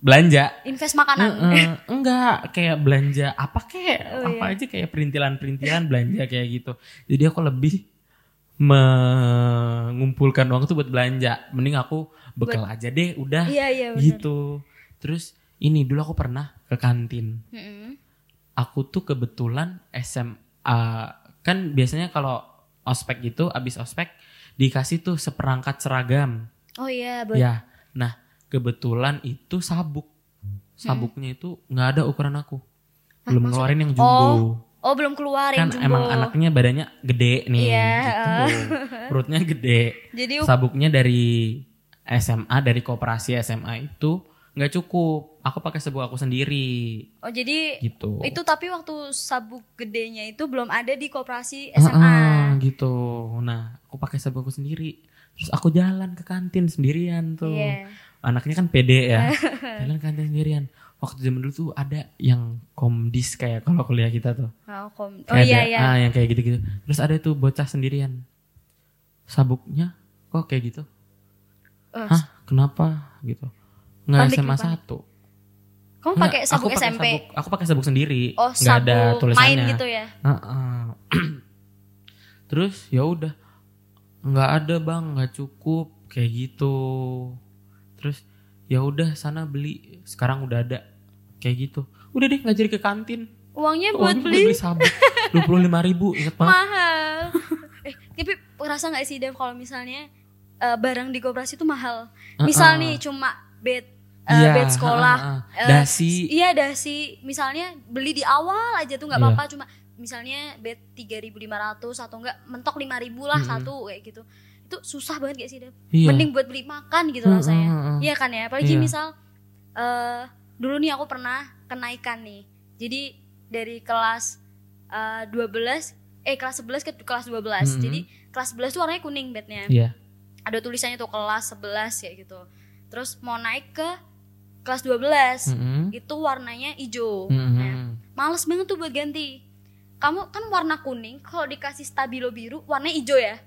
S1: belanja.
S2: Invest makanan.
S1: Enggak kayak belanja apa kayak
S2: Oh,
S1: apa
S2: iya.
S1: aja kayak perintilan-perintilan belanja kayak gitu. Jadi aku lebih mengumpulkan uang tuh buat belanja. Mending aku bekal aja deh udah
S2: Iya, iya
S1: gitu. Terus ini dulu aku pernah ke kantin.
S2: Mhm.
S1: Aku tuh kebetulan SMA kan biasanya kalau ospek gitu abis ospek dikasih tuh seperangkat seragam.
S2: Oh iya, buat
S1: Ya, nah kebetulan itu sabuk. Sabuknya itu nggak ada ukuran aku. Belum ngeluarin yang jumbo.
S2: Oh, belum keluar
S1: kan
S2: yang jumbo.
S1: emang anaknya badannya gede nih.
S2: Iya,
S1: gitu. Perutnya gede.
S2: Jadi
S1: Sabuknya dari SMA, dari koperasi SMA itu nggak cukup. Aku pakai sabuk aku sendiri.
S2: oh jadi
S1: Gitu.
S2: Itu tapi waktu sabuk gedenya itu belum ada di koperasi SMA.
S1: Heeh, gitu. Nah, aku pakai sabuk aku sendiri. Terus aku jalan ke kantin sendirian tuh.
S2: Iya.
S1: Anaknya kan pede ya. jalan ke kantin sendirian. Waktu zaman dulu tuh ada yang komdis kayak kalau kuliah kita tuh.
S2: Oh, kom- oh
S1: Kayak
S2: iya
S1: ada-
S2: iya.
S1: Ah, yang kayak gitu-gitu. Terus ada tuh bocah sendirian. Sabuknya kok kayak gitu?
S2: Eh,
S1: Hah, kenapa gitu? Nggak
S2: Panik,
S1: SMA satu.
S2: Kamu pakai
S1: aku
S2: sabuk
S1: pakai
S2: SMP?
S1: sabuk- aku pakai sabuk sendiri.
S2: Oh,
S1: Nggak
S2: sabuk
S1: ada tulisannya.
S2: main gitu ya.
S1: Heeh. Terus ya udah nggak ada bang nggak cukup kayak gitu terus ya udah sana beli sekarang udah ada kayak gitu udah deh nggak jadi ke kantin
S2: Uangnya buat
S1: Uangnya
S2: beli
S1: sabun dua puluh lima ribu inget
S2: mahal. eh, tapi rasa nggak sih Dev kalau misalnya eh, barang di koperasi itu mahal. Misal
S1: Uh-uh.
S2: nih cuma bed eh,
S1: Iya,
S2: bed sekolah,
S1: uh-uh.
S2: eh,
S1: Dasi.
S2: Iya dasi. Misalnya beli di awal aja tuh nggak
S1: Iya.
S2: apa-apa cuma misalnya bed 3.500 atau enggak mentok 5.000 lah
S1: Mm-mm.
S2: satu kayak gitu. Itu susah banget gak sih Dev?
S1: Iya.
S2: Mending buat beli makan gitu
S1: Uh-uh,
S2: rasanya.
S1: uh-uh.
S2: Iya kan ya. Apalagi
S1: Iya.
S2: misal eh dulu nih aku pernah kenaikan nih. Jadi dari kelas eh, 12 eh kelas 11 ke kelas 12.
S1: Mm-mm.
S2: Jadi kelas 11 tuh warnanya kuning bednya.
S1: Iya.
S2: Ada tulisannya tuh kelas 11 kayak gitu. Terus mau naik ke kelas 12
S1: Mm-mm.
S2: itu warnanya hijau.
S1: Mm-mm.
S2: Nah, males banget tuh buat ganti. Kamu kan warna kuning, kalau dikasih stabilo biru warnanya hijau ya.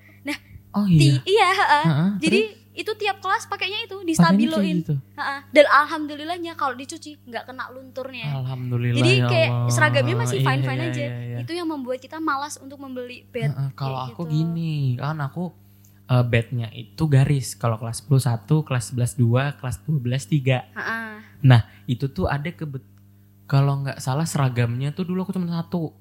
S1: Oh
S2: Ti-
S1: iya
S2: iya, heeh.
S1: Heeh,
S2: Jadi itu tiap kelas pakainya itu distabiloin.
S1: gitu.
S2: Heeh. Dan alhamdulillahnya kalau dicuci nggak kena lunturnya.
S1: alhamdulillah
S2: Jadi
S1: ya
S2: kayak
S1: Allah.
S2: seragamnya masih
S1: Iya,
S2: fine fine
S1: iya,
S2: aja.
S1: iya, iya.
S2: Itu yang membuat kita malas untuk membeli bed.
S1: Kalau aku
S2: gitu.
S1: gini kan aku eh, bednya itu garis kalau kelas 10 1 kelas 11 2 kelas 12 3
S2: Heeh.
S1: nah itu tuh ada kebet kalau nggak salah seragamnya tuh dulu aku cuma satu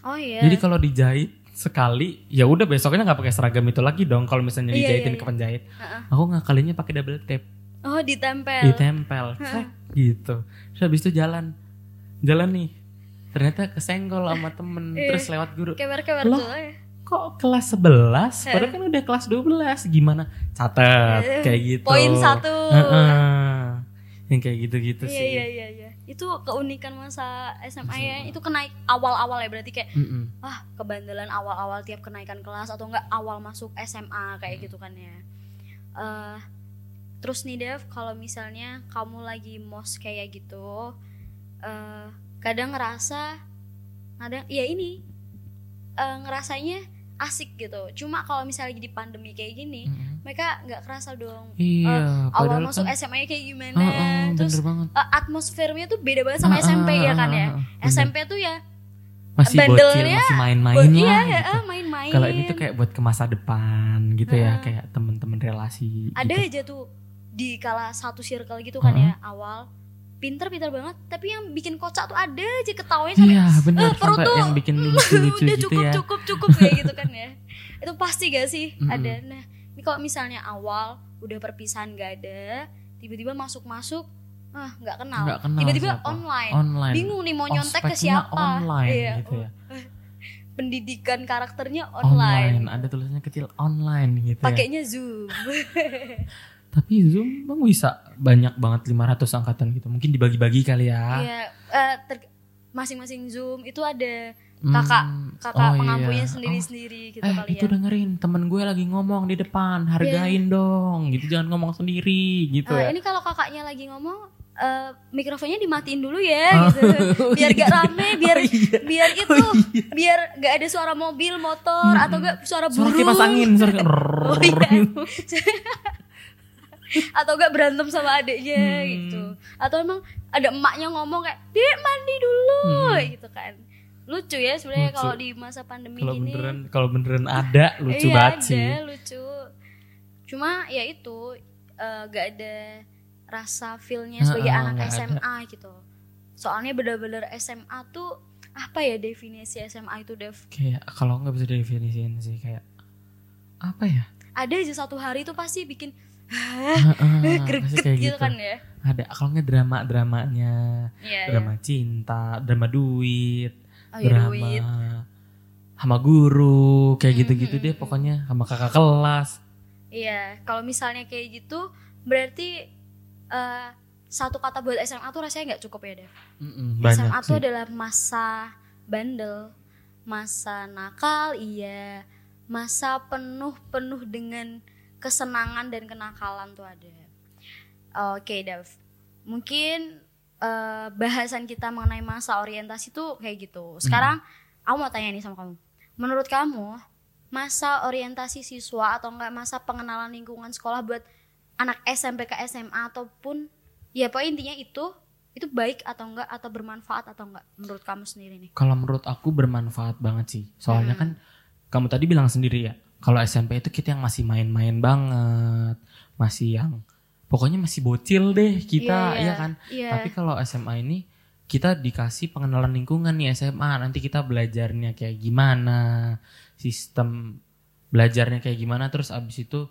S2: Oh iya.
S1: jadi kalau dijahit sekali ya udah besoknya nggak pakai seragam itu lagi dong kalau misalnya
S2: Iya,
S1: dijahitin
S2: iya,
S1: ke penjahit
S2: Heeh.
S1: aku ngakalinya pakai double tape
S2: Oh ditempel.
S1: ditempel Frek, gitu terus habis itu jalan jalan nih ternyata kesenggol sama temen
S2: Iya.
S1: terus lewat guru
S2: Kewer-kewer
S1: Loh.
S2: ya.
S1: kok kelas 11 padahal kan udah kelas 12 gimana catat
S2: Eh,
S1: kayak gitu
S2: Poin satu.
S1: Heeh. yang kayak gitu-gitu
S2: Iya
S1: sih
S2: iya iya iya. Itu keunikan masa SMA ya. Itu kenaik awal-awal ya berarti kayak
S1: Mm-mm.
S2: wah kebandelan awal-awal tiap kenaikan kelas atau enggak awal masuk SMA kayak gitu kan ya. Eh terus nih Dev, kalau misalnya kamu lagi mos kayak gitu, eh kadang ngerasa kadang ya ini eh, ngerasanya asik gitu. Cuma kalau misalnya di pandemi kayak gini,
S1: Mm-mm.
S2: Mereka nggak kerasa dong.
S1: iya
S2: Awal
S1: padahal
S2: masuk
S1: kan,
S2: SMA -nya kayak gimana,
S1: Heeh,
S2: terus
S1: bener banget
S2: eh, atmosfernya tuh beda banget sama SMP ya kan ya.
S1: Bener.
S2: SMP tuh ya
S1: masih bocil masih main-main
S2: buat-
S1: lah
S2: iya,
S1: gitu.
S2: main-main.
S1: kalau ini tuh kayak buat ke masa depan gitu ya kayak temen-temen relasi
S2: ada
S1: gitu.
S2: aja tuh di kala satu circle gitu kan ya awal pinter-pinter banget tapi yang bikin kocak tuh ada aja ketawanya sampai
S1: iya bener
S2: eh, perut tuh
S1: yang bikin lucu-lucu
S2: udah
S1: gitu
S2: cukup
S1: ya
S2: cukup cukup kayak gitu kan ya itu pasti gak sih
S1: Mm-mm.
S2: ada nah ini kalau misalnya awal udah perpisahan gak ada tiba-tiba masuk-masuk ah nggak kenal.
S1: Nggak kenal
S2: tiba-tiba
S1: siapa.
S2: online.
S1: online.
S2: Bingung nih mau nyontek ke siapa.
S1: online
S2: Iya,
S1: gitu ya.
S2: Pendidikan karakternya
S1: online.
S2: online,
S1: ada tulisannya kecil online gitu ya.
S2: Pakainya zoom.
S1: Tapi zoom bang bisa banyak banget 500 angkatan gitu. Mungkin dibagi-bagi kali ya.
S2: Iya, eh, ter- masing-masing zoom itu ada kakak kakak
S1: oh
S2: pengampunya
S1: iya.
S2: sendiri-sendiri gitu
S1: eh
S2: kali
S1: itu
S2: ya.
S1: dengerin temen gue lagi ngomong di depan hargain dong gitu jangan ngomong sendiri gitu
S2: Eh,
S1: ya
S2: ini kalau kakaknya lagi ngomong eh, mikrofonnya dimatiin dulu ya
S1: Oh.
S2: gitu. Biar gak rame, biar
S1: Oh, iya.
S2: biar itu,
S1: Oh, iya.
S2: biar gak ada suara mobil, motor atau gak suara
S1: suara
S2: burung.
S1: kipas angin suara
S2: Oh, iya. atau gak berantem sama adiknya
S1: Hmm.
S2: gitu. Atau emang ada emaknya ngomong kayak, "Dek, mandi dulu."
S1: Hmm.
S2: gitu kan. Lucu ya sebenarnya kalau di masa pandemi
S1: kalau
S2: gini.
S1: beneran kalau beneran ada lucu
S2: iya,
S1: banget
S2: ada,
S1: sih
S2: lucu. Cuma ya itu eh, gak ada rasa feelnya sebagai anak
S1: nggak ada.
S2: SMA gitu. Soalnya bener-bener SMA tuh apa ya definisi SMA itu Dev?
S1: kayak kalau nggak bisa definisiin sih kayak apa ya
S2: Ada aja satu hari tuh pasti bikin
S1: pasti
S2: greget
S1: kayak
S2: gitu kan ya.
S1: ada kalau nggak drama dramanya
S2: Iya.
S1: drama cinta drama duit
S2: Oh,
S1: drama
S2: duit.
S1: sama guru kayak
S2: Hmm,
S1: gitu-gitu deh pokoknya sama kakak kelas
S2: Iya, kalau misalnya kayak gitu berarti eh, satu kata buat SMA tuh rasanya nggak cukup ya Dev.
S1: Mm-mm, banyak
S2: SMA tuh
S1: sih.
S2: adalah masa bandel, masa nakal, iya, masa penuh-penuh dengan kesenangan dan kenakalan tuh ada. Oke, Dav. Mungkin eh, bahasan kita mengenai masa orientasi tuh kayak gitu. Sekarang aku mau tanya nih sama kamu. Menurut kamu, masa orientasi siswa atau enggak masa pengenalan lingkungan sekolah buat anak SMP ke SMA ataupun ya pokoknya intinya itu itu baik atau enggak atau bermanfaat atau enggak menurut kamu sendiri nih?
S1: kalau menurut aku bermanfaat banget sih soalnya
S2: Hmm.
S1: kan kamu tadi bilang sendiri ya kalau SMP itu kita yang masih main-main banget, masih yang pokoknya masih bocil deh kita,
S2: Iya, iya.
S1: ya kan.
S2: Iya.
S1: Tapi kalau SMA ini kita dikasih pengenalan lingkungan nih SMA, nanti kita belajarnya kayak gimana, sistem belajarnya kayak gimana, terus abis itu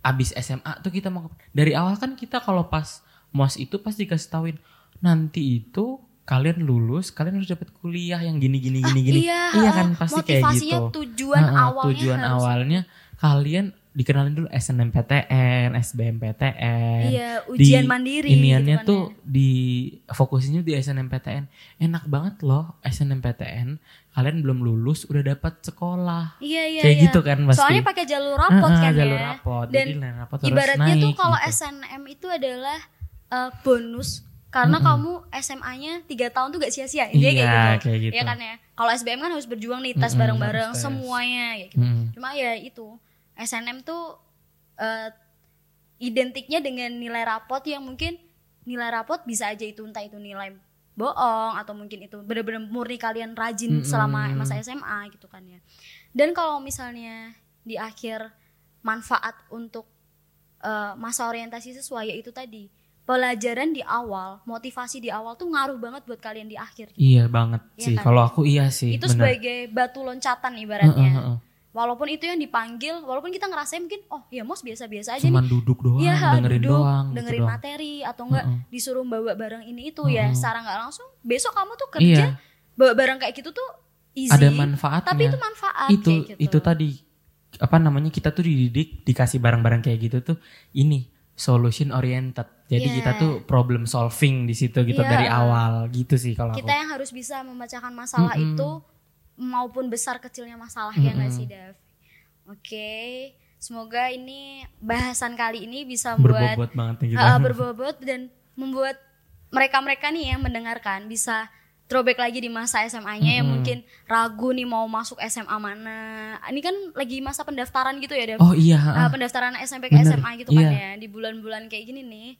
S1: abis SMA tuh kita mau dari awal kan kita kalau pas mos itu pasti dikasih tauin nanti itu kalian lulus kalian harus dapat kuliah yang gini gini gini gini
S2: iya,
S1: kan
S2: ah,
S1: pasti kayak gitu
S2: tujuan
S1: Heeh,
S2: awalnya
S1: tujuan
S2: harus-
S1: awalnya kalian dikenalin dulu SNMPTN SBMPTN
S2: Iya, ujian mandiri.
S1: iniannya
S2: gitu kan
S1: tuh
S2: ya.
S1: di fokusnya di SNMPTN enak banget loh SNMPTN kalian belum lulus udah dapat sekolah
S2: Iya, iya,
S1: kayak
S2: iya.
S1: gitu kan pasti
S2: Soalnya pakai jalur rapot
S1: Heeh,
S2: kan
S1: jalur
S2: ya.
S1: rapot
S2: Dan
S1: jadi rapot
S2: Ibaratnya tuh
S1: naik
S2: kalau
S1: gitu.
S2: SNM itu adalah eh, bonus karena kamu SMA-nya tiga tahun tuh gak sia-sia
S1: Iya,
S2: kayak gitu.
S1: kayak gitu.
S2: Ya kan ya. Kalau SBM kan harus berjuang nih tes bareng-bareng
S1: harus tes.
S2: semuanya kayak gitu.
S1: Hmm.
S2: Cuma ya itu SNM tuh eh, identiknya dengan nilai rapot yang mungkin nilai rapot bisa aja itu entah itu nilai bohong atau mungkin itu bener-bener murni kalian rajin
S1: Mm-mm.
S2: selama masa SMA gitu kan ya. Dan kalau misalnya di akhir manfaat untuk eh, masa orientasi siswa ya itu tadi pelajaran di awal, motivasi di awal tuh ngaruh banget buat kalian di akhir.
S1: Iya banget
S2: Iya
S1: sih.
S2: kan?
S1: Kalau aku iya sih.
S2: itu
S1: bener.
S2: sebagai batu loncatan ibaratnya.
S1: Heeh, heeh.
S2: Walaupun itu yang dipanggil, walaupun kita ngerasain mungkin oh ya mos biasa-biasa aja
S1: Cuman
S2: nih.
S1: duduk doang,
S2: Iya,
S1: dengerin
S2: duduk,
S1: doang, gitu
S2: dengerin
S1: doang.
S2: materi atau enggak
S1: Heeh.
S2: disuruh bawa barang ini itu ya
S1: Heeh.
S2: secara nggak langsung besok kamu tuh kerja
S1: Iya,
S2: bawa barang kayak gitu tuh easy.
S1: ada manfaatnya.
S2: Tapi itu manfaat
S1: itu
S2: gitu.
S1: itu tadi apa namanya kita tuh dididik dikasih barang-barang kayak gitu tuh ini solution oriented. Jadi
S2: Iya.
S1: kita tuh problem solving di situ gitu
S2: Iya.
S1: dari awal gitu sih kalau
S2: kita
S1: aku.
S2: yang harus bisa memecahkan masalah
S1: Mm-mm.
S2: itu maupun besar kecilnya masalah ya nggak sih Dev? Oke, semoga ini bahasan kali ini bisa membuat
S1: Berbobot banget nih gitu.
S2: uh, berbobot dan membuat mereka-mereka nih yang mendengarkan bisa throwback lagi di masa SMA-nya yang
S1: Mm-mm.
S2: mungkin ragu nih mau masuk SMA mana. Ini kan lagi masa pendaftaran gitu ya, Dev.
S1: Oh iya,
S2: Uh, pendaftaran SMP ke
S1: Bener,
S2: SMA gitu kan
S1: iya.
S2: ya di bulan-bulan kayak gini nih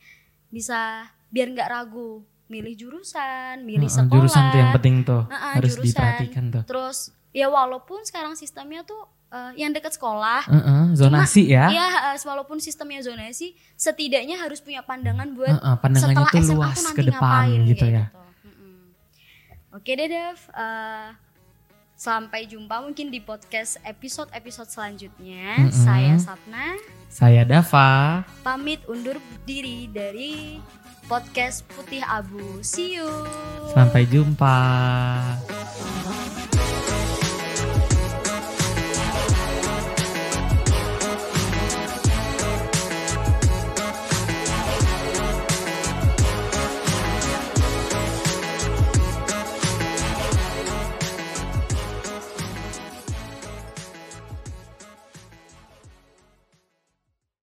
S2: bisa biar nggak ragu milih jurusan, milih
S1: Heeh,
S2: sekolah.
S1: jurusan tuh yang penting tuh
S2: Heeh,
S1: harus
S2: jurusan.
S1: diperhatikan tuh.
S2: Terus ya walaupun sekarang sistemnya tuh eh, yang dekat sekolah,
S1: Heeh, zonasi ya.
S2: ya eh, walaupun sistemnya zonasi, setidaknya harus punya pandangan buat
S1: Heeh, pandangannya
S2: setelah
S1: tuh
S2: SMA
S1: luas
S2: tuh nanti
S1: ke depan
S2: ngapain,
S1: gitu
S2: kayak
S1: ya.
S2: gitu. Mm-mm. Oke deh Dev, Eh, sampai jumpa mungkin di podcast episode-episode selanjutnya.
S1: Mm-mm.
S2: Saya Sapna.
S1: Saya Dava.
S2: pamit undur diri dari podcast Putih Abu. See you.
S1: Sampai jumpa.